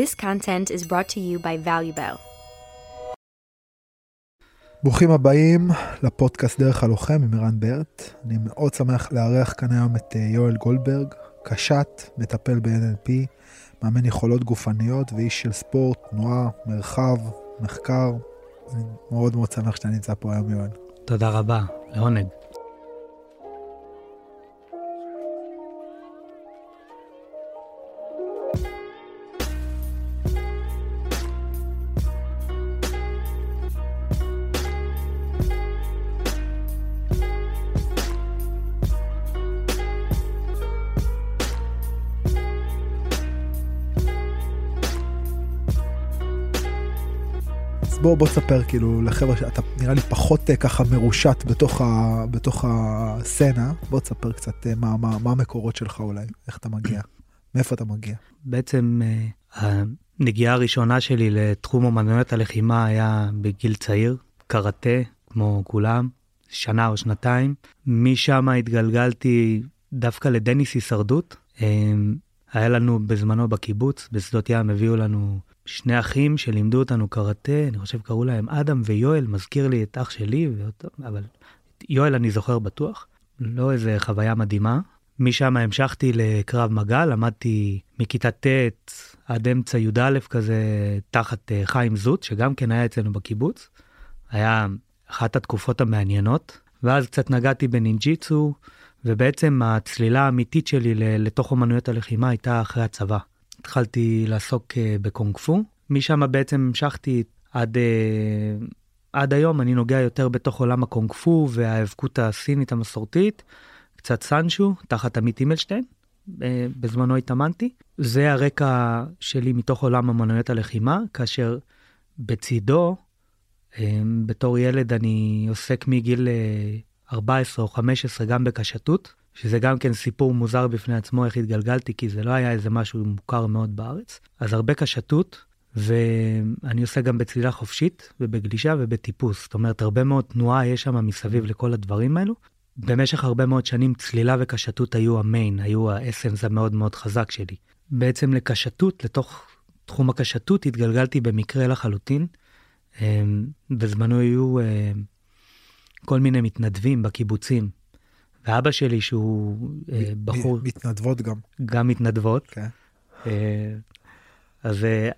This content is brought to you by ValueBell. ברוכים הבאים לפודקאסט דרך הלוחם עם ערן ברט. אני מאוד שמח לארח כאן היום את אה, יואל גולדברג, קשת, מטפל ב-NLP, מאמן יכולות גופניות ואיש של ספורט, תנועה, מרחב, מחקר. אני מאוד מאוד שמח שאתה נמצא פה היום יואל. תודה רבה, לעונג. בוא בוא תספר כאילו לחבר'ה שאתה נראה לי פחות אה, ככה מרושת בתוך, ה, בתוך הסצנה. בוא תספר קצת אה, מה, מה, מה המקורות שלך אולי, איך אתה מגיע, מאיפה אתה מגיע. בעצם אה, הנגיעה הראשונה שלי לתחום אומנויות הלחימה היה בגיל צעיר, קראטה, כמו כולם, שנה או שנתיים. משם התגלגלתי דווקא לדניס הישרדות. היה לנו בזמנו בקיבוץ, בשדות ים הביאו לנו שני אחים שלימדו אותנו קראטה, אני חושב קראו להם אדם ויואל, מזכיר לי את אח שלי, ואותו, אבל יואל אני זוכר בטוח. לא איזה חוויה מדהימה. משם המשכתי לקרב מגע, למדתי מכיתה ט' עד אמצע י"א כזה תחת אה, חיים זוט, שגם כן היה אצלנו בקיבוץ. היה אחת התקופות המעניינות, ואז קצת נגעתי בנינג'יצו, ובעצם הצלילה האמיתית שלי לתוך אומנויות הלחימה הייתה אחרי הצבא. התחלתי לעסוק אה, בקונג פו, משם בעצם המשכתי עד, אה, עד היום, אני נוגע יותר בתוך עולם הקונג פו וההיאבקות הסינית המסורתית, קצת סנשו, תחת עמית הימלשטיין, אה, בזמנו התאמנתי. זה הרקע שלי מתוך עולם אמנויות הלחימה, כאשר בצידו, בתור ילד אני עוסק מגיל 14 או 15 גם בקשתות. שזה גם כן סיפור מוזר בפני עצמו איך התגלגלתי, כי זה לא היה איזה משהו מוכר מאוד בארץ. אז הרבה קשתות, ואני עושה גם בצלילה חופשית ובגלישה ובטיפוס. זאת אומרת, הרבה מאוד תנועה יש שם מסביב לכל הדברים האלו. במשך הרבה מאוד שנים צלילה וקשתות היו המיין, היו האסנס המאוד מאוד חזק שלי. בעצם לקשתות, לתוך תחום הקשתות, התגלגלתי במקרה לחלוטין. אמ, בזמנו היו אה, כל מיני מתנדבים בקיבוצים ואבא שלי שהוא אה, בחור... מתנדבות גם. גם מתנדבות. כן. אה, אז אה,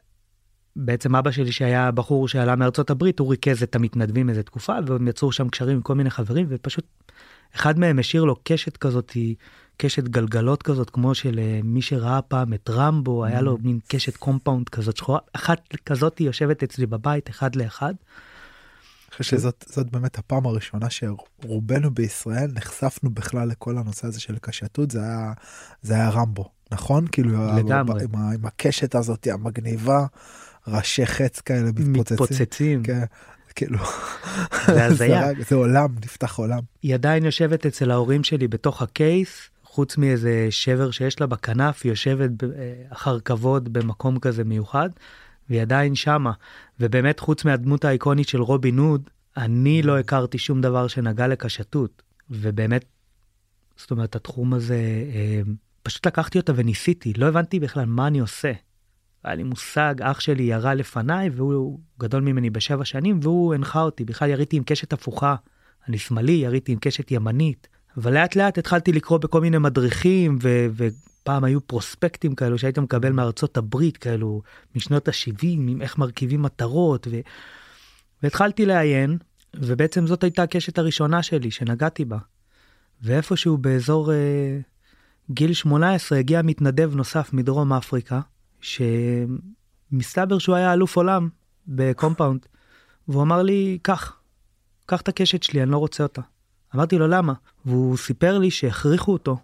בעצם אבא שלי שהיה בחור שעלה מארצות הברית, הוא ריכז את המתנדבים איזה תקופה, והם יצרו שם קשרים עם כל מיני חברים, ופשוט אחד מהם השאיר לו קשת כזאת, קשת גלגלות כזאת, כמו של מי שראה פעם את רמבו, היה לו mm. מין קשת compound כזאת שחורה, אחת כזאת יושבת אצלי בבית, אחד לאחד. חושב שזאת באמת הפעם הראשונה שרובנו בישראל נחשפנו בכלל לכל הנושא הזה של קשתות זה היה זה היה רמבו נכון? כאילו לגמרי. עם, עם הקשת הזאת המגניבה ראשי חץ כאלה מתפוצצים, מתפוצצים. כן, כאילו זה הזיה. זה עולם נפתח עולם. היא עדיין יושבת אצל ההורים שלי בתוך הקייס חוץ מאיזה שבר שיש לה בכנף היא יושבת אה, אחר כבוד במקום כזה מיוחד. והיא עדיין שמה. ובאמת חוץ מהדמות האיקונית של רובין הוד, אני לא הכרתי שום דבר שנגע לקשתות. ובאמת, זאת אומרת, התחום הזה, אה, פשוט לקחתי אותה וניסיתי, לא הבנתי בכלל מה אני עושה. היה לי מושג, אח שלי ירה לפניי והוא גדול ממני בשבע שנים והוא הנחה אותי, בכלל יריתי עם קשת הפוכה. אני שמאלי, יריתי עם קשת ימנית. אבל לאט לאט התחלתי לקרוא בכל מיני מדריכים ו- פעם היו פרוספקטים כאלו שהיית מקבל מארצות הברית כאלו משנות ה-70 עם איך מרכיבים מטרות ו... והתחלתי לעיין ובעצם זאת הייתה הקשת הראשונה שלי שנגעתי בה. ואיפשהו באזור אה, גיל 18 הגיע מתנדב נוסף מדרום אפריקה שמסתבר שהוא היה אלוף עולם בקומפאונד והוא אמר לי קח קח את הקשת שלי אני לא רוצה אותה. אמרתי לו למה והוא סיפר לי שהכריחו אותו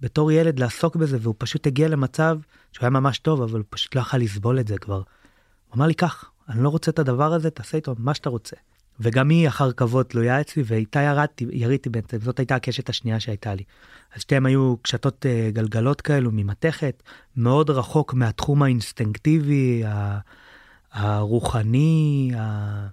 בתור ילד לעסוק בזה והוא פשוט הגיע למצב שהוא היה ממש טוב אבל הוא פשוט לא יכול לסבול את זה כבר. הוא אמר לי כך אני לא רוצה את הדבר הזה תעשה איתו מה שאתה רוצה. וגם היא אחר כבוד תלויה אצלי ואיתה ירדתי יריתי בעצם זאת הייתה הקשת השנייה שהייתה לי. אז שתיהם היו קשתות uh, גלגלות כאלו ממתכת מאוד רחוק מהתחום האינסטינקטיבי הרוחני. ה...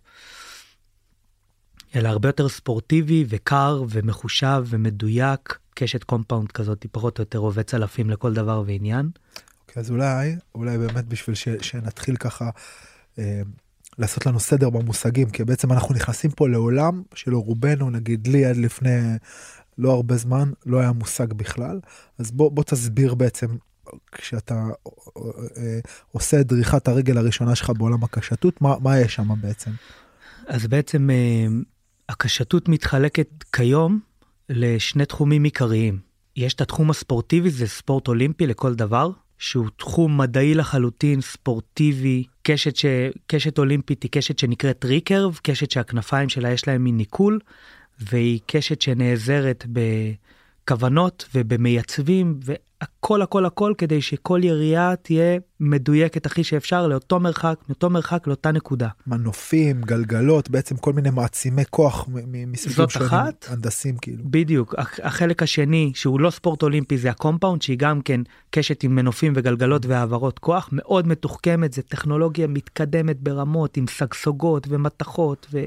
אלא הרבה יותר ספורטיבי וקר ומחושב ומדויק קשת compound כזאת פחות או יותר עובד צלפים לכל דבר ועניין. Okay. אוקיי, אז אולי, אולי באמת בשביל ש, שנתחיל ככה אה, לעשות לנו סדר במושגים, כי בעצם אנחנו נכנסים פה לעולם שלרובנו, נגיד לי עד לפני לא הרבה זמן, לא היה מושג בכלל. אז בוא, בוא תסביר בעצם, כשאתה אה, אה, עושה את דריכת הרגל הראשונה שלך בעולם הקשתות, מה, מה יש שם בעצם? אז בעצם אה, הקשתות מתחלקת כיום לשני תחומים עיקריים. יש את התחום הספורטיבי, זה ספורט אולימפי לכל דבר, שהוא תחום מדעי לחלוטין, ספורטיבי, קשת, ש... קשת אולימפית היא קשת שנקראת ריקרב, קשת שהכנפיים שלה יש להם מין ניקול, והיא קשת שנעזרת בכוונות ובמייצבים, הכל הכל הכל כדי שכל ירייה תהיה מדויקת הכי שאפשר לאותו מרחק, מאותו מרחק לאותה נקודה. מנופים, גלגלות, בעצם כל מיני מעצימי כוח מסוגים שונים, אחת, הנדסים כאילו. בדיוק, החלק השני שהוא לא ספורט אולימפי זה ה compound שהיא גם כן קשת עם מנופים וגלגלות והעברות כוח מאוד מתוחכמת, זה טכנולוגיה מתקדמת ברמות עם סגסוגות ומתכות ו...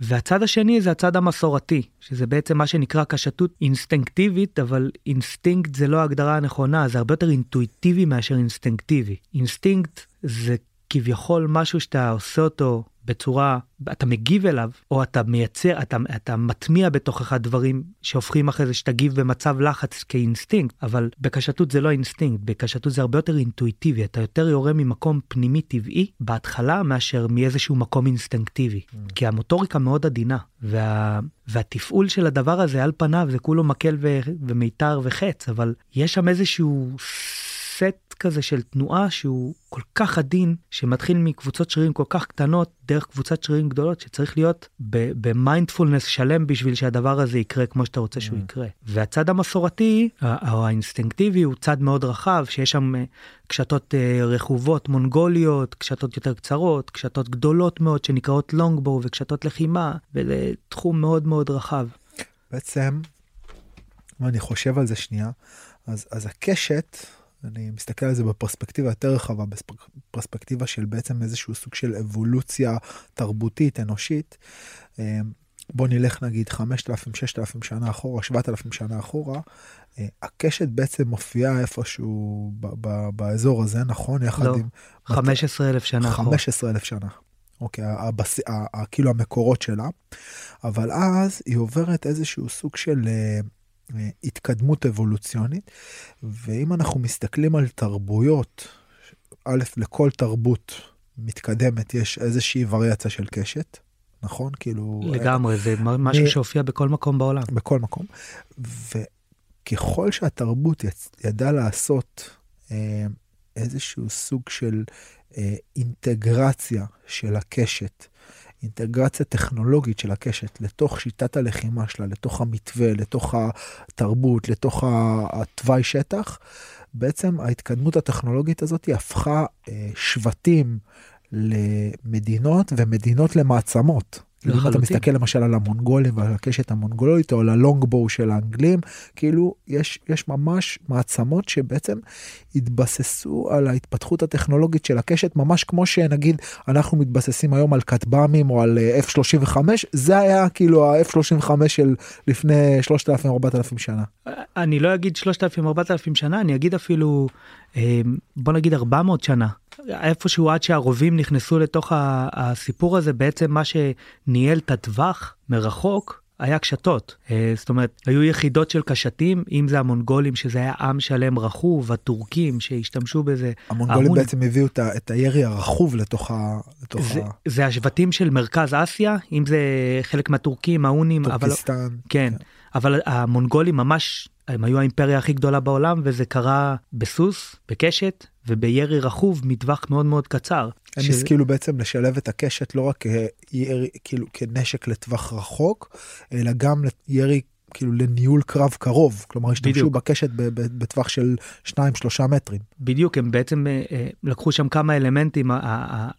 והצד השני זה הצד המסורתי, שזה בעצם מה שנקרא קשתות אינסטינקטיבית, אבל אינסטינקט זה לא ההגדרה הנכונה, זה הרבה יותר אינטואיטיבי מאשר אינסטינקטיבי. אינסטינקט זה כביכול משהו שאתה עושה אותו בצורה, אתה מגיב אליו, או אתה מייצר, אתה, אתה מטמיע בתוכך דברים שהופכים אחרי זה שתגיב במצב לחץ כאינסטינקט, אבל בקשתות זה לא אינסטינקט, בקשתות זה הרבה יותר אינטואיטיבי, אתה יותר יורה ממקום פנימי טבעי בהתחלה מאשר מאיזשהו מקום אינסטינקטיבי, mm. כי המוטוריקה מאוד עדינה, וה, והתפעול של הדבר הזה על פניו זה כולו מקל ו, ומיתר וחץ, אבל יש שם איזשהו... סט כזה של תנועה שהוא כל כך עדין, שמתחיל מקבוצות שרירים כל כך קטנות דרך קבוצת שרירים גדולות, שצריך להיות במיינדפולנס שלם בשביל שהדבר הזה יקרה כמו שאתה רוצה שהוא mm. יקרה. והצד המסורתי, או האינסטינקטיבי, הוא צד מאוד רחב, שיש שם אה, קשתות אה, רכובות מונגוליות, קשתות יותר קצרות, קשתות גדולות מאוד שנקראות לונגבור וקשתות לחימה, וזה תחום מאוד מאוד רחב. בעצם, אם אני חושב על זה שנייה, אז, אז הקשת, אני מסתכל על זה בפרספקטיבה יותר רחבה, בפרספקטיבה של בעצם איזשהו סוג של אבולוציה תרבותית, אנושית. אה, בוא נלך נגיד 5,000, 6,000 שנה אחורה, 7,000 שנה אחורה, אה, הקשת בעצם מופיעה איפשהו ב- ב- באזור הזה, נכון? יחד לא, עם... 15,000 שנה אחורה. 15,000 שנה. אוקיי, הבס... כאילו המקורות שלה, אבל אז היא עוברת איזשהו סוג של אה, התקדמות אבולוציונית, ואם אנחנו מסתכלים על תרבויות, א', לכל תרבות מתקדמת יש איזושהי וריאציה של קשת, נכון? כאילו... לגמרי, זה משהו שהופיע בכל מקום בעולם. בכל מקום. וככל שהתרבות ידעה לעשות אה, איזשהו סוג של אה, אינטגרציה של הקשת, אינטגרציה טכנולוגית של הקשת לתוך שיטת הלחימה שלה, לתוך המתווה, לתוך התרבות, לתוך התוואי שטח, בעצם ההתקדמות הטכנולוגית הזאת הפכה אה, שבטים למדינות ומדינות למעצמות. אם אתה מסתכל למשל על המונגולים ועל הקשת המונגולית או על הלונגבואו של האנגלים, כאילו יש, יש ממש מעצמות שבעצם התבססו על ההתפתחות הטכנולוגית של הקשת, ממש כמו שנגיד אנחנו מתבססים היום על כטב"מים או על אה, F-35, זה היה כאילו ה-F-35 של לפני 3,000-4,000 שנה. אני לא אגיד 3,000-4,000 שנה, אני אגיד אפילו, אה, בוא נגיד 400 שנה. איפשהו עד שהרובים נכנסו לתוך הסיפור הזה בעצם מה שניהל את הטווח מרחוק היה קשתות אה, זאת אומרת היו יחידות של קשתים אם זה המונגולים שזה היה עם שלם רכוב הטורקים שהשתמשו בזה. המונגולים המון... בעצם הביאו את, את הירי הרכוב לתוך ה... לתוך זה, ה... זה השבטים של מרכז אסיה אם זה חלק מהטורקים ההונים. טורקיסטן. אבל... כן. כן. אבל המונגולים ממש הם היו האימפריה הכי גדולה בעולם וזה קרה בסוס בקשת ובירי רכוב מטווח מאוד מאוד קצר. הם ש... השכילו בעצם לשלב את הקשת לא רק כירי, כאילו כנשק לטווח רחוק אלא גם ירי כאילו לניהול קרב קרוב כלומר השתמשו בקשת בטווח של 2-3 מטרים. בדיוק הם בעצם אה, אה, לקחו שם כמה אלמנטים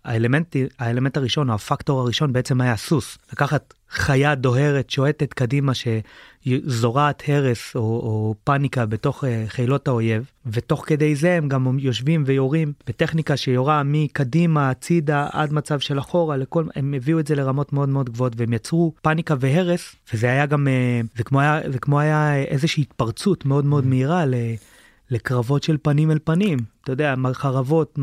האלמנט האלמנט הראשון הפקטור הראשון בעצם היה סוס לקחת חיה דוהרת שועטת קדימה שזורעת הרס או, או פאניקה בתוך uh, חילות האויב ותוך כדי זה הם גם יושבים ויורים בטכניקה שיורה מקדימה הצידה עד מצב של אחורה לכל הם הביאו את זה לרמות מאוד מאוד גבוהות והם יצרו פאניקה והרס וזה היה גם uh, זה כמו היה זה כמו היה איזושהי התפרצות מאוד מאוד מהירה ל... לקרבות של פנים אל פנים, אתה יודע, חרבות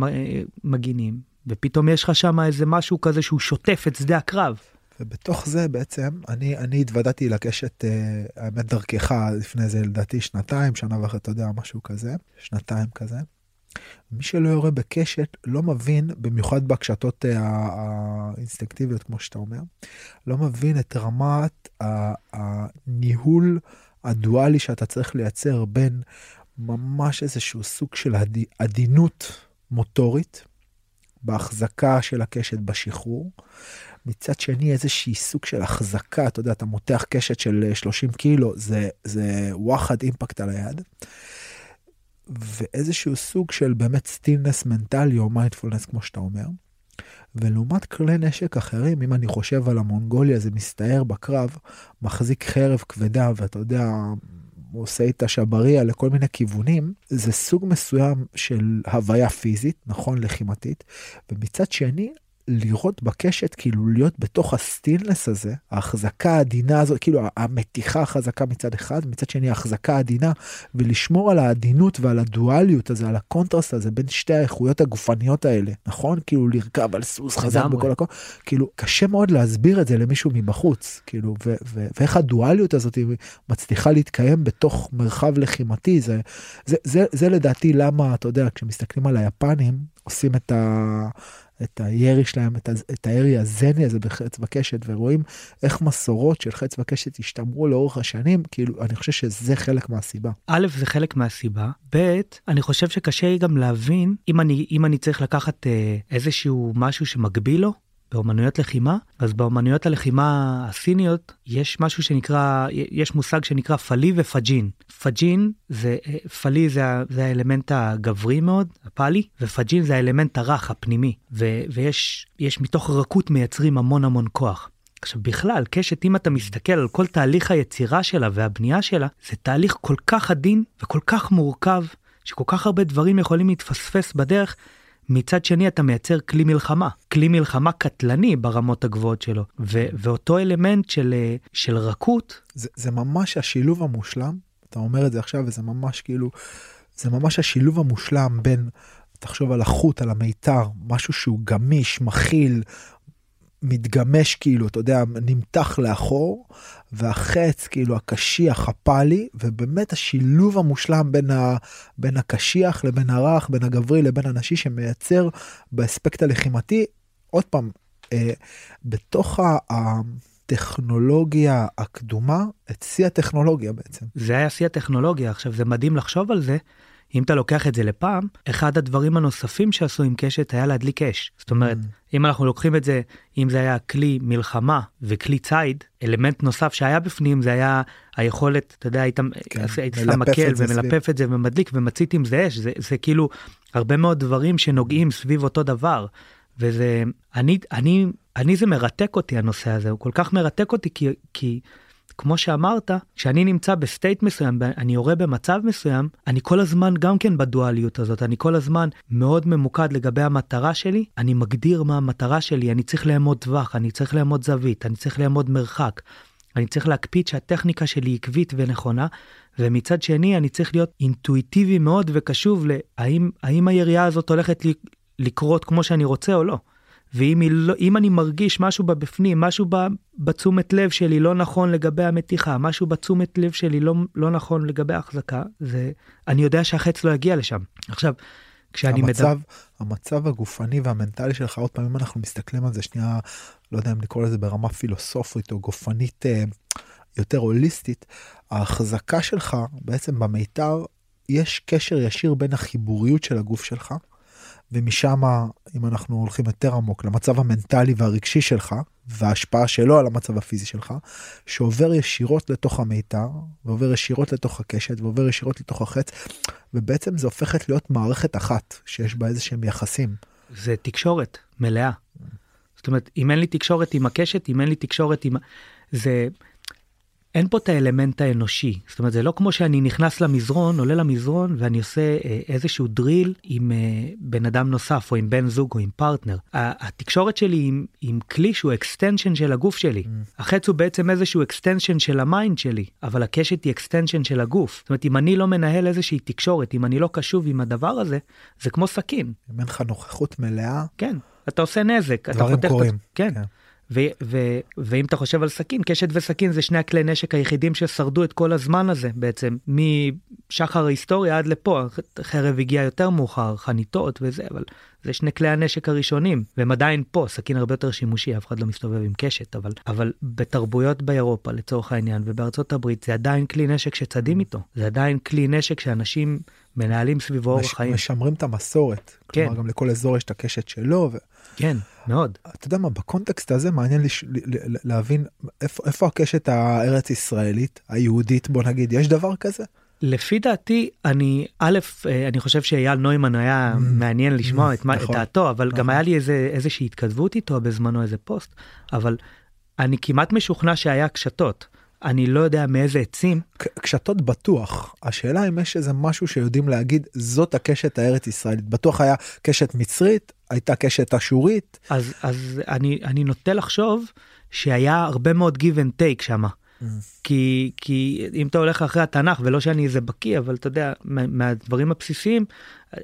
מגינים, ופתאום יש לך שם איזה משהו כזה שהוא שוטף את שדה הקרב. ובתוך זה בעצם אני אני התוודעתי לקשת אה, האמת דרכך לפני זה לדעתי שנתיים שנה וחצי אתה יודע משהו כזה שנתיים כזה. מי שלא יורה בקשת לא מבין במיוחד בהקשתות אה, האינסטינקטיביות כמו שאתה אומר לא מבין את רמת הניהול הדואלי שאתה צריך לייצר בין ממש איזשהו סוג של עדינות מוטורית בהחזקה של הקשת בשחרור. מצד שני איזושהי סוג של החזקה, אתה יודע, אתה מותח קשת של 30 קילו, זה, זה וואחד אימפקט על היד. ואיזשהו סוג של באמת stillness מנטלי או מיינדפולנס כמו שאתה אומר. ולעומת כלי נשק אחרים, אם אני חושב על המונגוליה, זה מסתער בקרב, מחזיק חרב כבדה, ואתה יודע, עושה איתה שברייה לכל מיני כיוונים, זה סוג מסוים של הוויה פיזית, נכון, לחימתית, ומצד שני, לראות בקשת כאילו להיות בתוך ה stillness הזה ההחזקה העדינה הזאת כאילו המתיחה החזקה מצד אחד מצד שני ההחזקה העדינה ולשמור על העדינות ועל הדואליות הזה על הקונטרסט הזה בין שתי האיכויות הגופניות האלה נכון? כאילו לרכב על סוס חזק בכל הכל. כאילו קשה מאוד להסביר את זה למישהו מבחוץ כאילו ו- ו- ואיך הדואליות הזאת מצליחה להתקיים בתוך מרחב לחימתי זה זה זה, זה לדעתי למה אתה יודע כשמסתכלים על היפנים עושים את ה... את הירי שלהם, את, את הירי הזני הזה בחץ וקשת, ורואים איך מסורות של חץ וקשת השתמרו לאורך השנים, כאילו, אני חושב שזה חלק מהסיבה. א', זה חלק מהסיבה, ב', אני חושב שקשה גם להבין, אם אני, אם אני צריך לקחת אה, איזשהו משהו שמקביל לו, באומנויות לחימה, אז באומנויות הלחימה הסיניות יש משהו שנקרא, יש מושג שנקרא פאלי ו fajin. fajin זה, פאלי זה, זה האלמנט הגברי מאוד, הפאלי, ו fajin זה האלמנט הרך, הפנימי. ו, ויש יש מתוך רכות מייצרים המון המון כוח. עכשיו בכלל, קשת, אם אתה מסתכל על כל תהליך היצירה שלה והבנייה שלה, זה תהליך כל כך עדין וכל כך מורכב, שכל כך הרבה דברים יכולים להתפספס בדרך, מצד שני אתה מייצר כלי מלחמה, כלי מלחמה קטלני ברמות הגבוהות שלו, ו- ואותו אלמנט של, אה, של רכות. זה, זה ממש השילוב המושלם, אתה אומר את זה עכשיו וזה ממש כאילו, זה ממש השילוב המושלם בין, תחשוב על החוט, על המיתר, משהו שהוא גמיש, מכיל, מתגמש כאילו, אתה יודע, נמתח לאחור, והחץ כאילו הקשיח הפאלי, ובאמת השילוב המושלם בין, ה, בין הקשיח לבין הרך, בין הגברי לבין הנשי, שמייצר באספקט הלחימתי, עוד פעם, אה, בתוך הטכנולוגיה הקדומה, את שיא הטכנולוגיה בעצם. זה היה שיא הטכנולוגיה, עכשיו זה מדהים לחשוב על זה. אם אתה לוקח את זה לפעם, אחד הדברים הנוספים שעשו עם קשת היה להדליק אש. זאת אומרת, mm. אם אנחנו לוקחים את זה, אם זה היה כלי מלחמה וכלי ציד, אלמנט נוסף שהיה בפנים זה היה היכולת, אתה יודע, היית, כן, שם מקל ומלפף את זה ומדליק ומצית עם זה אש, זה, זה כאילו הרבה מאוד דברים שנוגעים סביב אותו דבר. וזה, אני, אני, אני זה מרתק אותי הנושא הזה, הוא כל כך מרתק אותי כי, כי כמו שאמרת, כשאני נמצא ב state מסוים, אני יורה במצב מסוים, אני כל הזמן גם כן בדואליות הזאת, אני כל הזמן מאוד ממוקד לגבי המטרה שלי, אני מגדיר מה המטרה שלי, אני צריך לאמוד טווח, אני צריך לאמוד זווית, אני צריך לאמוד מרחק, אני צריך להקפיד שהטכניקה שלי עקבית ונכונה, ומצד שני אני צריך להיות אינטואיטיבי מאוד וקשוב להאם הירייה הזאת הולכת לקרות כמו שאני רוצה או לא. ואם לא, אני מרגיש משהו בבפנים, משהו בתשומת לב שלי לא נכון לגבי המתיחה, משהו בתשומת לב שלי לא, לא נכון לגבי ההחזקה, זה, אני יודע שהחץ לא יגיע לשם. עכשיו, כשאני המצב, מדבר... המצב הגופני והמנטלי שלך, עוד פעם, אם אנחנו מסתכלים על זה שנייה, לא יודע אם לקרוא לזה ברמה פילוסופית או גופנית אה, יותר הוליסטית, ההחזקה שלך בעצם במיתר, יש קשר ישיר בין החיבוריות של הגוף שלך ומשם אם אנחנו הולכים יותר עמוק למצב המנטלי והרגשי שלך וההשפעה שלו על המצב הפיזי שלך שעובר ישירות לתוך המיתר ועובר ישירות לתוך הקשת ועובר ישירות לתוך החץ ובעצם זה הופכת להיות מערכת אחת שיש בה איזה שהם יחסים. זה תקשורת מלאה. זאת אומרת אם אין לי תקשורת עם הקשת אם אין לי תקשורת עם זה אין פה את האלמנט האנושי. זאת אומרת, זה לא כמו שאני נכנס למזרון, עולה למזרון, ואני עושה אה, איזשהו drill עם אה, בן אדם נוסף, או עם בן זוג, או עם פרטנר. התקשורת שלי עם, עם כלי שהוא extension של הגוף שלי. Mm. החץ הוא בעצם איזשהו extension של ה mind שלי, אבל הקשת היא extension של הגוף. זאת אומרת, אם אני לא מנהל איזושהי תקשורת, אם אני לא קשוב עם הדבר הזה, זה כמו סכין. אם אין לך נוכחות מלאה. כן, אתה עושה נזק. דברים קורים. את... כן. כן. ו- ו- ואם אתה חושב על סכין, קשת וסכין זה שני הכלי נשק היחידים ששרדו את כל הזמן הזה בעצם, משחר ההיסטוריה עד לפה, חרב הגיע יותר מאוחר, חניתות וזה, אבל זה שני כלי הנשק הראשונים, והם עדיין פה, סכין הרבה יותר שימושי, אף אחד לא מסתובב עם קשת, אבל, אבל בתרבויות באירופה לצורך העניין, ובארצות הברית זה עדיין כלי נשק שצדים איתו, זה עדיין כלי נשק שאנשים מנהלים סביבו אורח חיים. משמרים את המסורת, כן. כלומר גם לכל אזור יש את הקשת שלו. ו... כן, מאוד. אתה יודע מה, בקונטקסט הזה מעניין לש... להבין איפה, איפה הקשת הארץ ישראלית, היהודית, בוא נגיד, יש דבר כזה? לפי דעתי אני א' אה, אני חושב שאייל נוימן היה mm. מעניין לשמוע mm, את, נכון, את דעתו אבל נכון. גם היה לי איזה איזושהי התכתבות איתו בזמנו איזה פוסט אבל אני כמעט משוכנע שהיה קשתות. אני לא יודע מאיזה עצים. קשתות בטוח. השאלה אם יש איזה משהו שיודעים להגיד זאת הקשת הארץ ישראלית. בטוח היה קשת מצרית, הייתה קשת אשורית. אז, אז אני, אני נוטה לחשוב שהיה הרבה מאוד give and take שמה. כי כי אם אתה הולך אחרי התנ"ך ולא שאני איזה בקיא אבל אתה יודע מהדברים הבסיסיים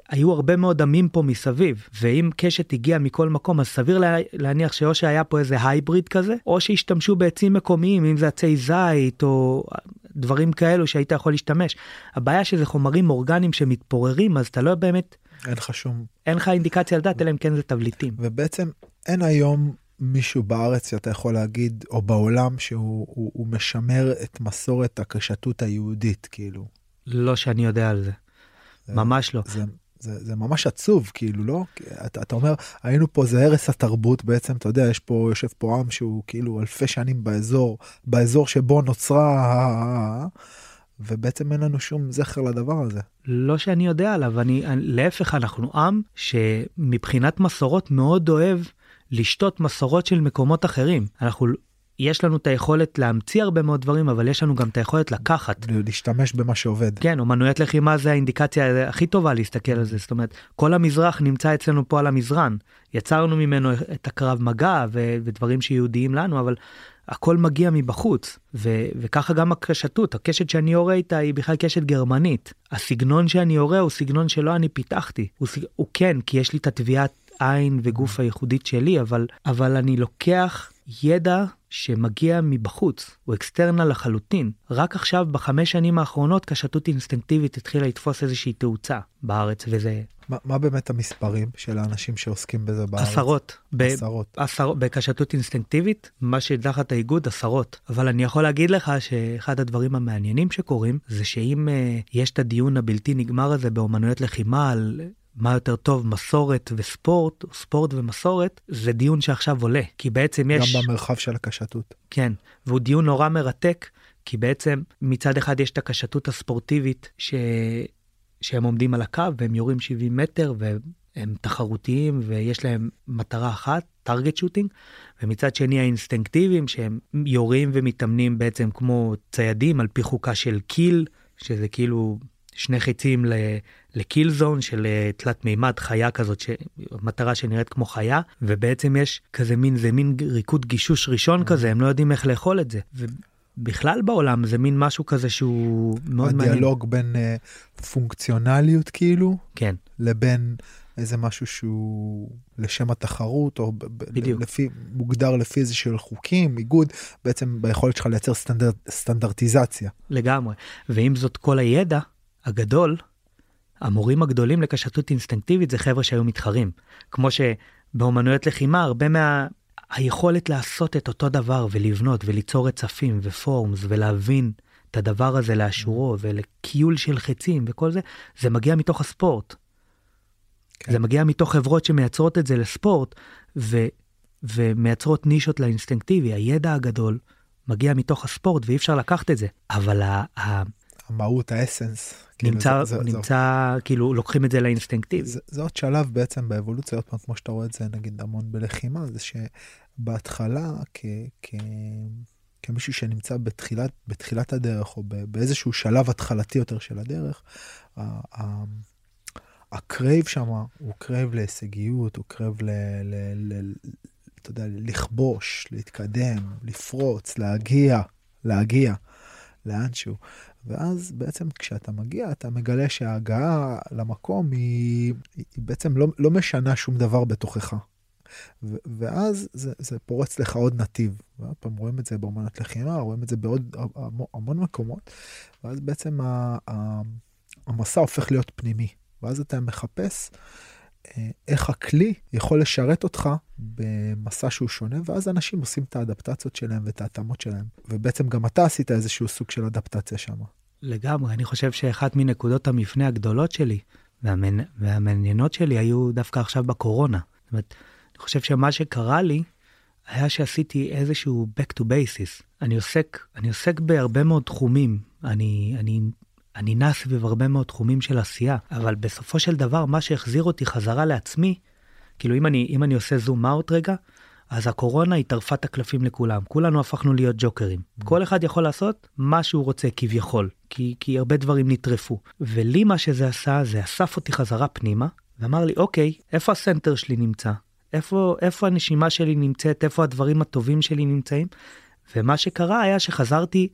היו הרבה מאוד עמים פה מסביב ואם קשת הגיע מכל מקום אז סביר להניח שאו שהיה פה איזה הייבריד כזה או שהשתמשו בעצים מקומיים אם זה עצי זית או דברים כאלו שהיית יכול להשתמש. הבעיה שזה חומרים אורגניים שמתפוררים אז אתה לא באמת אין לך שום אין לך אינדיקציה לדעת אלא אם כן זה תבליטים ובעצם אין היום מישהו בארץ שאתה יכול להגיד, או בעולם, שהוא הוא, הוא משמר את מסורת הקשתות היהודית, כאילו. לא שאני יודע על זה. זה ממש לא. זה, זה, זה ממש עצוב, כאילו, לא? אתה, אתה אומר, היינו פה, זה הרס התרבות בעצם, אתה יודע, יש פה, יושב פה עם שהוא כאילו אלפי שנים באזור, באזור שבו נוצרה... ובעצם אין לנו שום זכר לדבר הזה. לא שאני יודע עליו, אני, אני להפך אנחנו עם שמבחינת מסורות מאוד אוהב לשתות מסורות של מקומות אחרים. אנחנו יש לנו את היכולת להמציא הרבה מאוד דברים אבל יש לנו גם את היכולת לקחת. להשתמש במה שעובד. כן אומנויות לחימה זה האינדיקציה הכי טובה להסתכל על זה זאת אומרת כל המזרח נמצא אצלנו פה על המזרן יצרנו ממנו את הקרב מגע ו- ודברים שיהודיים לנו אבל הכל מגיע מבחוץ ו- וככה גם הקשתות הקשת שאני יורה איתה היא בכלל קשת גרמנית הסגנון שאני יורה הוא סגנון שלא אני פיתחתי הוא, הוא כן כי יש לי את התביעת עין וגוף הייחודית שלי אבל אבל אני לוקח ידע שמגיע מבחוץ הוא אקסטרנל לחלוטין רק עכשיו בחמש שנים האחרונות קשתות אינסטינקטיבית התחילה לתפוס איזושהי תאוצה בארץ וזה. מה, מה באמת המספרים של האנשים שעוסקים בזה בארץ? עשרות. עשרות. עשר, בקשתות אינסטינקטיבית מה שתחת האיגוד עשרות אבל אני יכול להגיד לך שאחד הדברים המעניינים שקורים זה שאם uh, יש את הדיון הבלתי נגמר הזה באומנויות לחימה על מה יותר טוב מסורת וספורט או ספורט ומסורת זה דיון שעכשיו עולה כי בעצם יש גם במרחב של הקשתות. כן והוא דיון נורא מרתק כי בעצם מצד אחד יש את הקשתות הספורטיבית ש... שהם עומדים על הקו והם יורים 70 מטר והם תחרותיים ויש להם מטרה אחת טארגט שוטינג ומצד שני האינסטינקטיביים שהם יורים ומתאמנים בעצם כמו ציידים על פי חוקה של קיל שזה כאילו שני חיצים לקיל זון של אה, תלת מימד חיה כזאת שמטרה שנראית כמו חיה ובעצם יש כזה מין זה מין ריקוד גישוש ראשון כזה הם לא יודעים איך לאכול את זה. בכלל בעולם זה מין משהו כזה שהוא מאוד מעניין. הדיאלוג בין uh, פונקציונליות כאילו כן לבין איזה משהו שהוא לשם התחרות או בדיוק. לפי מוגדר לפי איזה של חוקים איגוד בעצם ביכולת שלך לייצר סטנדרט, סטנדרטיזציה. לגמרי ועם זאת כל הידע הגדול, המורים הגדולים לקשתות אינסטינקטיבית זה חבר'ה שהיו מתחרים. כמו שבאומנויות לחימה הרבה מה... היכולת לעשות את אותו דבר ולבנות וליצור רצפים ופורמס ולהבין את הדבר הזה לאשורו ולקיול של חצים וכל זה, זה מגיע מתוך הספורט. כן. זה מגיע מתוך חברות שמייצרות את זה לספורט ו, ומייצרות נישות לאינסטינקטיבי. הידע הגדול מגיע מתוך הספורט ואי אפשר לקחת את זה. אבל ה, ה, המהות האסנס. כאילו, נמצא זה, זה, נמצא זה, כאילו לוקחים את זה לאינסטינקטיב. זה, זה עוד שלב בעצם באבולוציה עוד פעם כמו שאתה רואה את זה נגיד המון בלחימה זה שבהתחלה כ, כ, כמישהו שנמצא בתחילת, בתחילת הדרך, או באיזשהו שלב התחלתי יותר של הדרך, ה crave שם הוא crave להישגיות, הוא crave ל... ל, ל אתה יודע, לכבוש, להתקדם, לפרוץ, להגיע, להגיע לאנשהו. ואז בעצם כשאתה מגיע, אתה מגלה שההגעה למקום היא, היא בעצם לא, לא משנה שום דבר בתוכך. ו- ואז זה, זה פורץ לך עוד נתיב. ועוד פעם רואים את זה באמנות לחימה, רואים את זה בעוד המון, המון מקומות, ואז בעצם ה- ה- המסע הופך להיות פנימי. ואז אתה מחפש איך הכלי יכול לשרת אותך במסע שהוא שונה, ואז אנשים עושים את האדפטציות שלהם ואת ההתאמות שלהם. ובעצם גם אתה עשית איזשהו סוג של אדפטציה שם. לגמרי, אני חושב שאחת מנקודות המפנה הגדולות שלי והמעניינות והמעניינות שלי היו דווקא עכשיו בקורונה. זאת אומרת, אני חושב שמה שקרה לי היה שעשיתי איזשהו back to basis. אני עוסק, אני עוסק בהרבה מאוד תחומים. אני, אני אני נע סביב הרבה מאוד תחומים של עשייה, אבל בסופו של דבר מה שהחזיר אותי חזרה לעצמי, כאילו אם אני, אם אני עושה זום אאוט רגע, אז הקורונה היא טרפה את הקלפים לכולם, כולנו הפכנו להיות ג'וקרים. Mm. כל אחד יכול לעשות מה שהוא רוצה כביכול, כי, כי הרבה דברים נטרפו. ולי מה שזה עשה, זה אסף אותי חזרה פנימה, ואמר לי, אוקיי, איפה ה center שלי נמצא? איפה, איפה הנשימה שלי נמצאת? איפה הדברים הטובים שלי נמצאים? ומה שקרה היה שחזרתי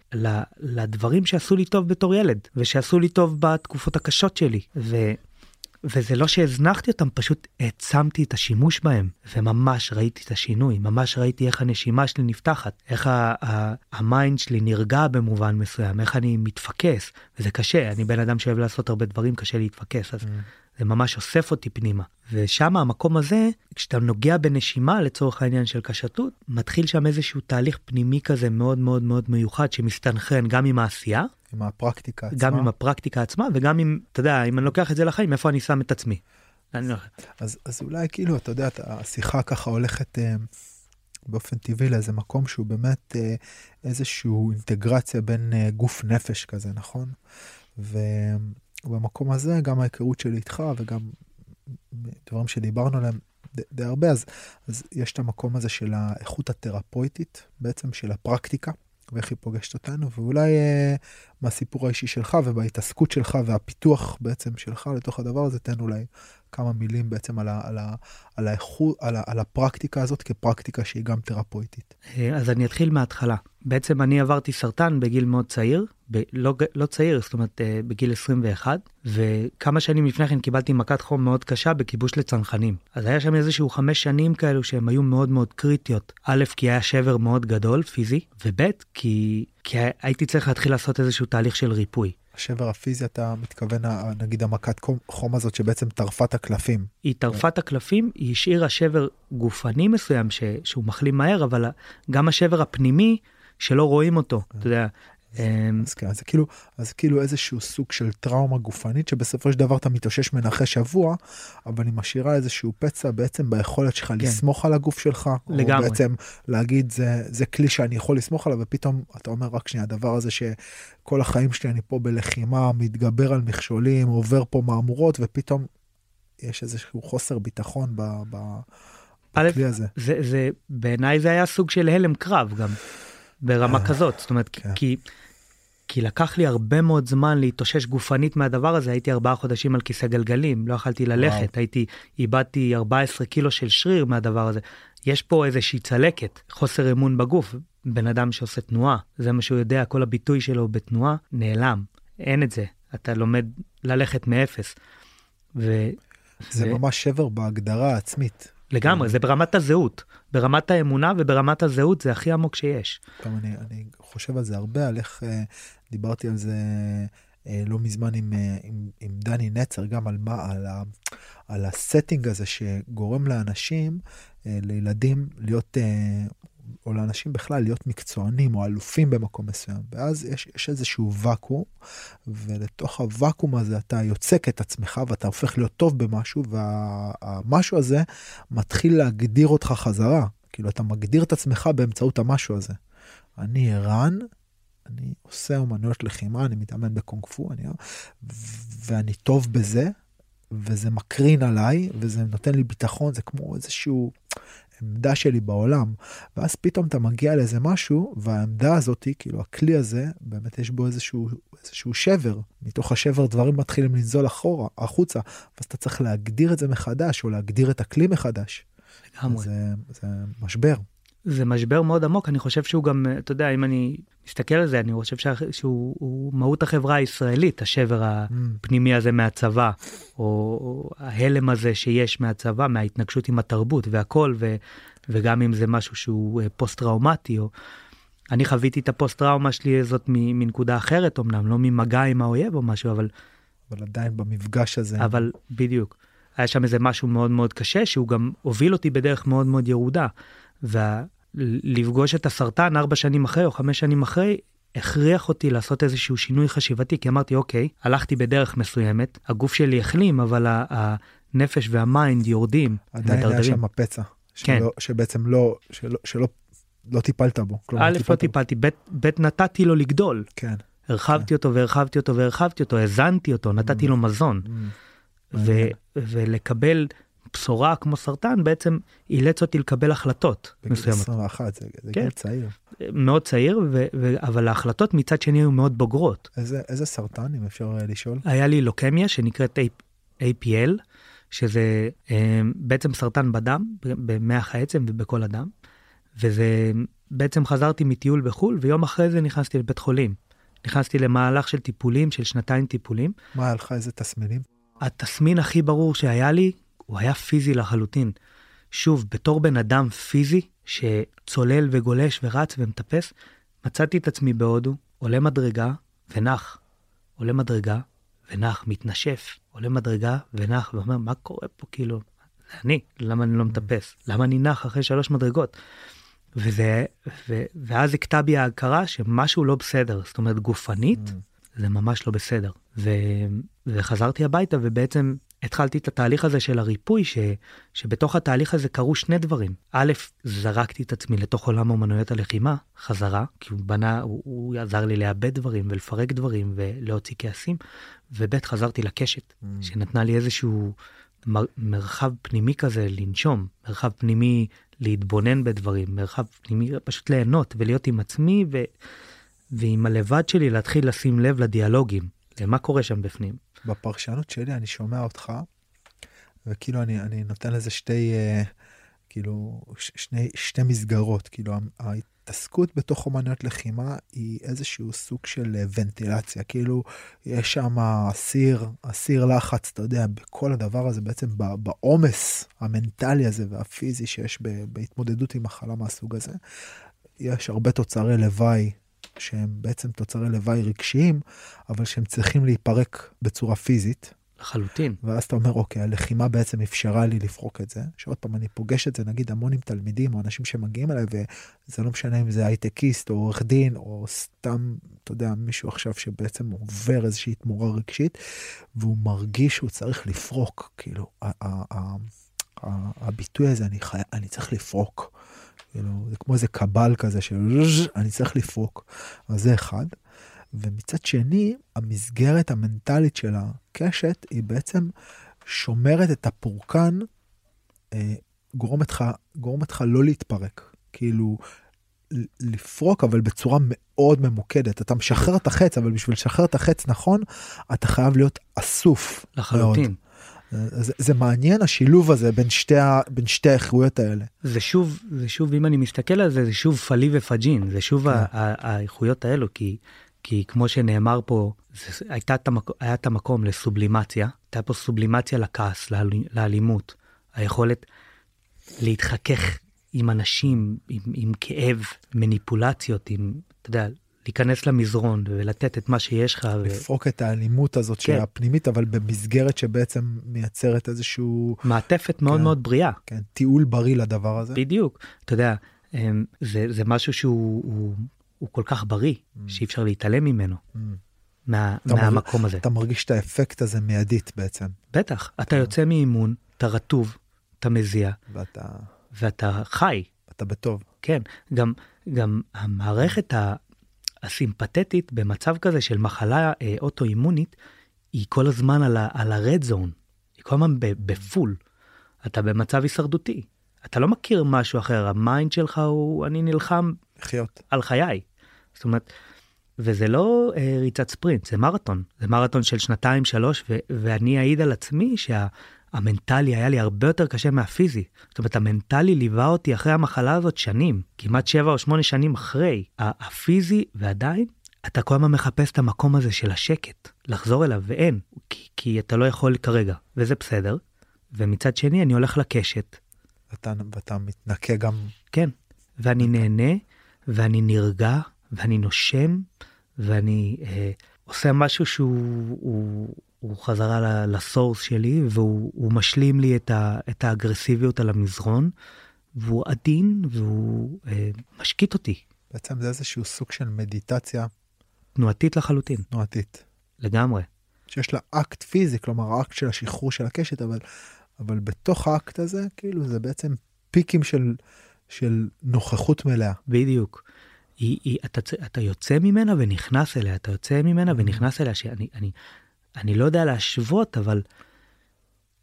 לדברים שעשו לי טוב בתור ילד, ושעשו לי טוב בתקופות הקשות שלי. ו... וזה לא שהזנחתי אותם, פשוט העצמתי את השימוש בהם, וממש ראיתי את השינוי, ממש ראיתי איך הנשימה שלי נפתחת, איך ה mind שלי נרגע במובן מסוים, איך אני מתפקס, וזה קשה, אני בן אדם שאוהב לעשות הרבה דברים, קשה להתפקס, אז mm. זה ממש אוסף אותי פנימה. ושם המקום הזה, כשאתה נוגע בנשימה לצורך העניין של קשתות, מתחיל שם איזשהו תהליך פנימי כזה מאוד מאוד מאוד מיוחד שמסתנכרן גם עם העשייה. עם הפרקטיקה עצמה. גם עם הפרקטיקה עצמה וגם עם, אתה יודע, אם אני לוקח את זה לחיים, איפה אני שם את עצמי. לא... אז, אז אולי כאילו, אתה יודע, השיחה ככה הולכת אה, באופן טבעי לאיזה מקום שהוא באמת אה, איזושהי אינטגרציה בין אה, גוף נפש כזה, נכון? ו... ובמקום הזה גם ההיכרות שלי איתך וגם דברים שדיברנו עליהם די, הרבה, אז, אז יש את המקום הזה של האיכות התרפויטית, בעצם של הפרקטיקה, ואיך היא פוגשת אותנו, ואולי אה, מהסיפור האישי שלך ובהתעסקות שלך והפיתוח בעצם שלך לתוך הדבר הזה, תן אולי כמה מילים בעצם על, ה, על, ה, על, האיכות, על, ה, על הפרקטיקה הזאת כפרקטיקה שהיא גם תרפויטית. אה, אז אני אתחיל מההתחלה. בעצם אני עברתי סרטן בגיל מאוד צעיר, ב- לא, לא צעיר, זאת אומרת אה, בגיל 21, וכמה שנים לפני כן קיבלתי מכת חום מאוד קשה בכיבוש לצנחנים. אז היה שם איזשהו חמש שנים כאלו שהם היו מאוד מאוד קריטיות. א', כי היה שבר מאוד גדול, פיזי, וב', כי, כי הייתי צריך להתחיל לעשות איזשהו תהליך של ריפוי. השבר הפיזי אתה מתכוון נגיד המכת חום הזאת שבעצם טרפה את הקלפים. היא טרפה את הקלפים, היא השאירה שבר גופני מסוים ש, שהוא מחלים מהר, אבל גם השבר הפנימי שלא רואים אותו, אתה יודע. אמ, אז כן, אז כאילו, אז כאילו איזשהו סוג של טראומה גופנית שבסופו של דבר אתה מתאושש ממנה אחרי שבוע, אבל היא משאירה איזשהו פצע בעצם ביכולת שלך כן. לסמוך על הגוף שלך. לגמרי. או בעצם להגיד זה, זה כלי שאני יכול לסמוך עליו, ופתאום אתה אומר רק שנייה, הדבר הזה שכל החיים שלי אני פה בלחימה, מתגבר על מכשולים, עובר פה מהמורות, ופתאום יש איזשהו חוסר ביטחון ב... ב בכלי הזה. זה, זה, בעיניי זה היה סוג של הלם קרב גם. ברמה אה, כזאת זאת אומרת כן. כי כי לקח לי הרבה מאוד זמן להתאושש גופנית מהדבר הזה הייתי ארבעה חודשים על כיסא גלגלים לא יכלתי ללכת וואו. הייתי איבדתי 14 קילו של שריר מהדבר הזה יש פה איזושהי צלקת חוסר אמון בגוף בן אדם שעושה תנועה זה מה שהוא יודע כל הביטוי שלו בתנועה נעלם אין את זה אתה לומד ללכת מאפס. ו... זה ו... ממש שבר בהגדרה העצמית. לגמרי, זה ברמת הזהות. ברמת האמונה וברמת הזהות זה הכי עמוק שיש. טוב, אני, אני חושב על זה הרבה, על איך אה, דיברתי על זה אה, לא מזמן עם, אה, עם, עם דני נצר, גם על מה, על, ה, על ה setting הזה שגורם לאנשים, לילדים להיות או לאנשים בכלל להיות מקצוענים או אלופים במקום מסוים. ואז יש, יש איזשהו ואקום, ולתוך הוואקום הזה אתה יוצק את עצמך ואתה הופך להיות טוב במשהו, והמשהו הזה מתחיל להגדיר אותך חזרה. כאילו אתה מגדיר את עצמך באמצעות המשהו הזה. אני ערן, אני עושה אומנויות לחימה, אני מתאמן בקונג פו, אני... ואני טוב בזה, וזה מקרין עליי, וזה נותן לי ביטחון, זה כמו איזשהו, העמדה שלי בעולם, ואז פתאום אתה מגיע לאיזה משהו, והעמדה הזאת, כאילו הכלי הזה, באמת יש בו איזשהו, איזשהו שבר. מתוך השבר דברים מתחילים לנזול אחורה, החוצה, ואז אתה צריך להגדיר את זה מחדש, או להגדיר את הכלי מחדש. לגמרי. זה, זה משבר. זה משבר מאוד עמוק, אני חושב שהוא גם, אתה יודע, אם אני מסתכל על זה, אני חושב שה- שהוא הוא מהות החברה הישראלית, השבר הפנימי הזה מהצבא, או, או ההלם הזה שיש מהצבא, מההתנגשות עם התרבות והכל, ו, וגם אם זה משהו שהוא אה, פוסט-טראומטי, או... אני חוויתי את הפוסט-טראומה שלי הזאת מנקודה אחרת, אמנם לא ממגע עם האויב או משהו, אבל, אבל עדיין במפגש הזה, אבל בדיוק. היה שם איזה משהו מאוד מאוד קשה, שהוא גם הוביל אותי בדרך מאוד מאוד ירודה. ולפגוש את הסרטן ארבע שנים אחרי או חמש שנים אחרי, הכריח אותי לעשות איזשהו שינוי חשיבתי, כי אמרתי, אוקיי, הלכתי בדרך מסוימת, הגוף שלי החלים, אבל הנפש וה mind יורדים, עדיין היה. שם פצע. כן. שלא, שבעצם לא, שלא, שלא לא טיפלת בו. כלומר, א', לא טיפלת בו. טיפלתי, ב', ב', נתתי לו לגדול. כן. הרחבתי אותו והרחבתי אותו והרחבתי אותו, האזנתי אותו, נתתי לו מזון. Mm. ו-. ולקבל בשורה כמו סרטן בעצם אילץ אותי לקבל החלטות בגיל מסוימות. 21 זה, זה כן. גיל צעיר. מאוד צעיר, ו- ו- אבל ההחלטות מצד שני היו מאוד בוגרות. איזה, איזה סרטן אם אפשר אה, לשאול? היה לי לוקמיה שנקראת APL, שזה אה, בעצם סרטן בדם, במח העצם ובכל הדם, וזה בעצם חזרתי מטיול בחו"ל, ויום אחרי זה נכנסתי לבית חולים. נכנסתי למהלך של טיפולים, של שנתיים טיפולים. מה היה לך איזה תסמינים? התסמין הכי ברור שהיה לי, הוא היה פיזי לחלוטין. שוב, בתור בן אדם פיזי שצולל וגולש ורץ ומטפס, מצאתי את עצמי בהודו, עולה מדרגה ונח. עולה מדרגה ונח, מתנשף, עולה מדרגה ונח, ואומר, מה קורה פה כאילו? זה אני, למה אני לא מטפס? למה אני נח אחרי שלוש מדרגות? וזה, ו, ואז הכתה בי ההכרה שמשהו לא בסדר, זאת אומרת גופנית, זה ממש לא בסדר. ו, וחזרתי הביתה ובעצם התחלתי את התהליך הזה של הריפוי, ש, שבתוך התהליך הזה קרו שני דברים. א', זרקתי את עצמי לתוך עולם אומנויות הלחימה, חזרה, כי הוא בנה, הוא, הוא עזר לי לאבד דברים ולפרק דברים ולהוציא כעסים, וב', חזרתי לקשת, שנתנה לי איזשהו מר, מרחב פנימי כזה לנשום, מרחב פנימי להתבונן בדברים, מרחב פנימי פשוט ליהנות ולהיות עם עצמי ו, ועם הלבד שלי להתחיל לשים לב לדיאלוגים, למה קורה שם בפנים. בפרשנות שלי אני שומע אותך, וכאילו אני, אני נותן לזה שתי, אה, כאילו, ש, שני, שתי מסגרות. כאילו, ההתעסקות בתוך אומנויות לחימה היא איזשהו סוג של אה, ונטילציה. כאילו, יש שם אסיר, אסיר לחץ, אתה יודע, בכל הדבר הזה, בעצם בעומס המנטלי הזה והפיזי שיש בהתמודדות עם מחלה מהסוג הזה. יש הרבה תוצרי לוואי שהם בעצם תוצרי לוואי רגשיים, אבל שהם צריכים להיפרק בצורה פיזית. לחלוטין. ואז אתה אומר, אוקיי, הלחימה בעצם אפשרה לי לפרוק את זה. שעוד פעם, אני פוגש את זה נגיד המון עם תלמידים או אנשים שמגיעים אליי, וזה לא משנה אם זה הייטקיסט או עורך דין, או סתם, אתה יודע, מישהו עכשיו שבעצם עובר איזושהי תמורה רגשית, והוא מרגיש שהוא צריך לפרוק. כאילו, הביטוי הזה, אני, חי... אני צריך לפרוק. כאילו, זה כמו איזה קבל כזה של אני צריך לפרוק. אז זה אחד. ומצד שני, המסגרת המנטלית של הקשת היא בעצם שומרת את הפורקן, אה, גורמת לך, גורמת לך לא להתפרק. כאילו, לפרוק, אבל בצורה מאוד ממוקדת. אתה משחרר את החץ, אבל בשביל לשחרר את החץ נכון, אתה חייב להיות אסוף. לחלוטין. מאוד. זה, זה מעניין השילוב הזה בין שתי, ה- בין שתי האיכויות האלה. זה שוב, זה שוב, אם אני מסתכל על זה, זה שוב פלי ופג'ין, זה שוב כן. ה- ה- האיכויות האלו, כי, כי כמו שנאמר פה, זה, הייתה את המק, היה את המקום לסובלימציה, הייתה פה סובלימציה לכעס, לאל, לאלימות, היכולת להתחכך עם אנשים, עם, עם כאב, מניפולציות, עם, אתה יודע, להיכנס למזרון ולתת את מה שיש לך. ו... לפרוק את האלימות הזאת כן. הפנימית, אבל במסגרת שבעצם מייצרת איזשהו, מעטפת מאוד כן. מאוד בריאה. כן, טיול בריא לדבר הזה. בדיוק. אתה יודע, אמ, זה, זה משהו שהוא הוא, הוא כל כך בריא, שאי אפשר להתעלם ממנו, Mm. מה, אתה מרגיש- מהמקום הזה. אתה מרגיש את האפקט הזה מיידית בעצם, בטח, אתה יוצא מאימון, אתה רטוב, אתה מזיע, ואתה ואתה חי. אתה בטוב. כן, גם, גם המערכת הסימפתטית במצב כזה של מחלה אה, אוטואימונית, היא כל הזמן על ה- על ה-red zone, היא כל הזמן ב- ב full. אתה במצב הישרדותי. אתה לא מכיר משהו אחר, ה mind שלך הוא, אני נלחם לחיות. על חיי. זאת אומרת, וזה לא אה, ריצת ספרינט, זה מרתון. זה מרתון של שנתיים, שלוש, ו- ואני אעיד על עצמי שהמנטלי היה לי הרבה יותר קשה מהפיזי. זאת אומרת, המנטלי ליווה אותי אחרי המחלה הזאת שנים, כמעט שבע או שמונה שנים אחרי. הפיזי, ועדיין, אתה כל הזמן מחפש את המקום הזה של השקט, לחזור אליו, ואין, כי, כי אתה לא יכול כרגע, וזה בסדר. ומצד שני, אני הולך לקשת, ואתה, ואתה מתנקה גם, כן, ואני נהנה, ואני נרגע, ואני נושם, ואני אה, עושה משהו שהוא הוא, הוא חזרה ל source שלי, והוא הוא משלים לי את, ה, את האגרסיביות על המזרון, והוא עדין, והוא אה, משקיט אותי, בעצם זה איזשהו סוג של מדיטציה תנועתית לחלוטין, תנועתית. לגמרי. שיש לה אקט פיזי, כלומר האקט של השחרור של הקשת, אבל, אבל בתוך האקט הזה, כאילו זה בעצם peaks של, של נוכחות מלאה. בדיוק. היא, היא, אתה, אתה יוצא ממנה ונכנס אליה, אתה יוצא ממנה ונכנס אליה, שאני אני, אני לא יודע להשוות, אבל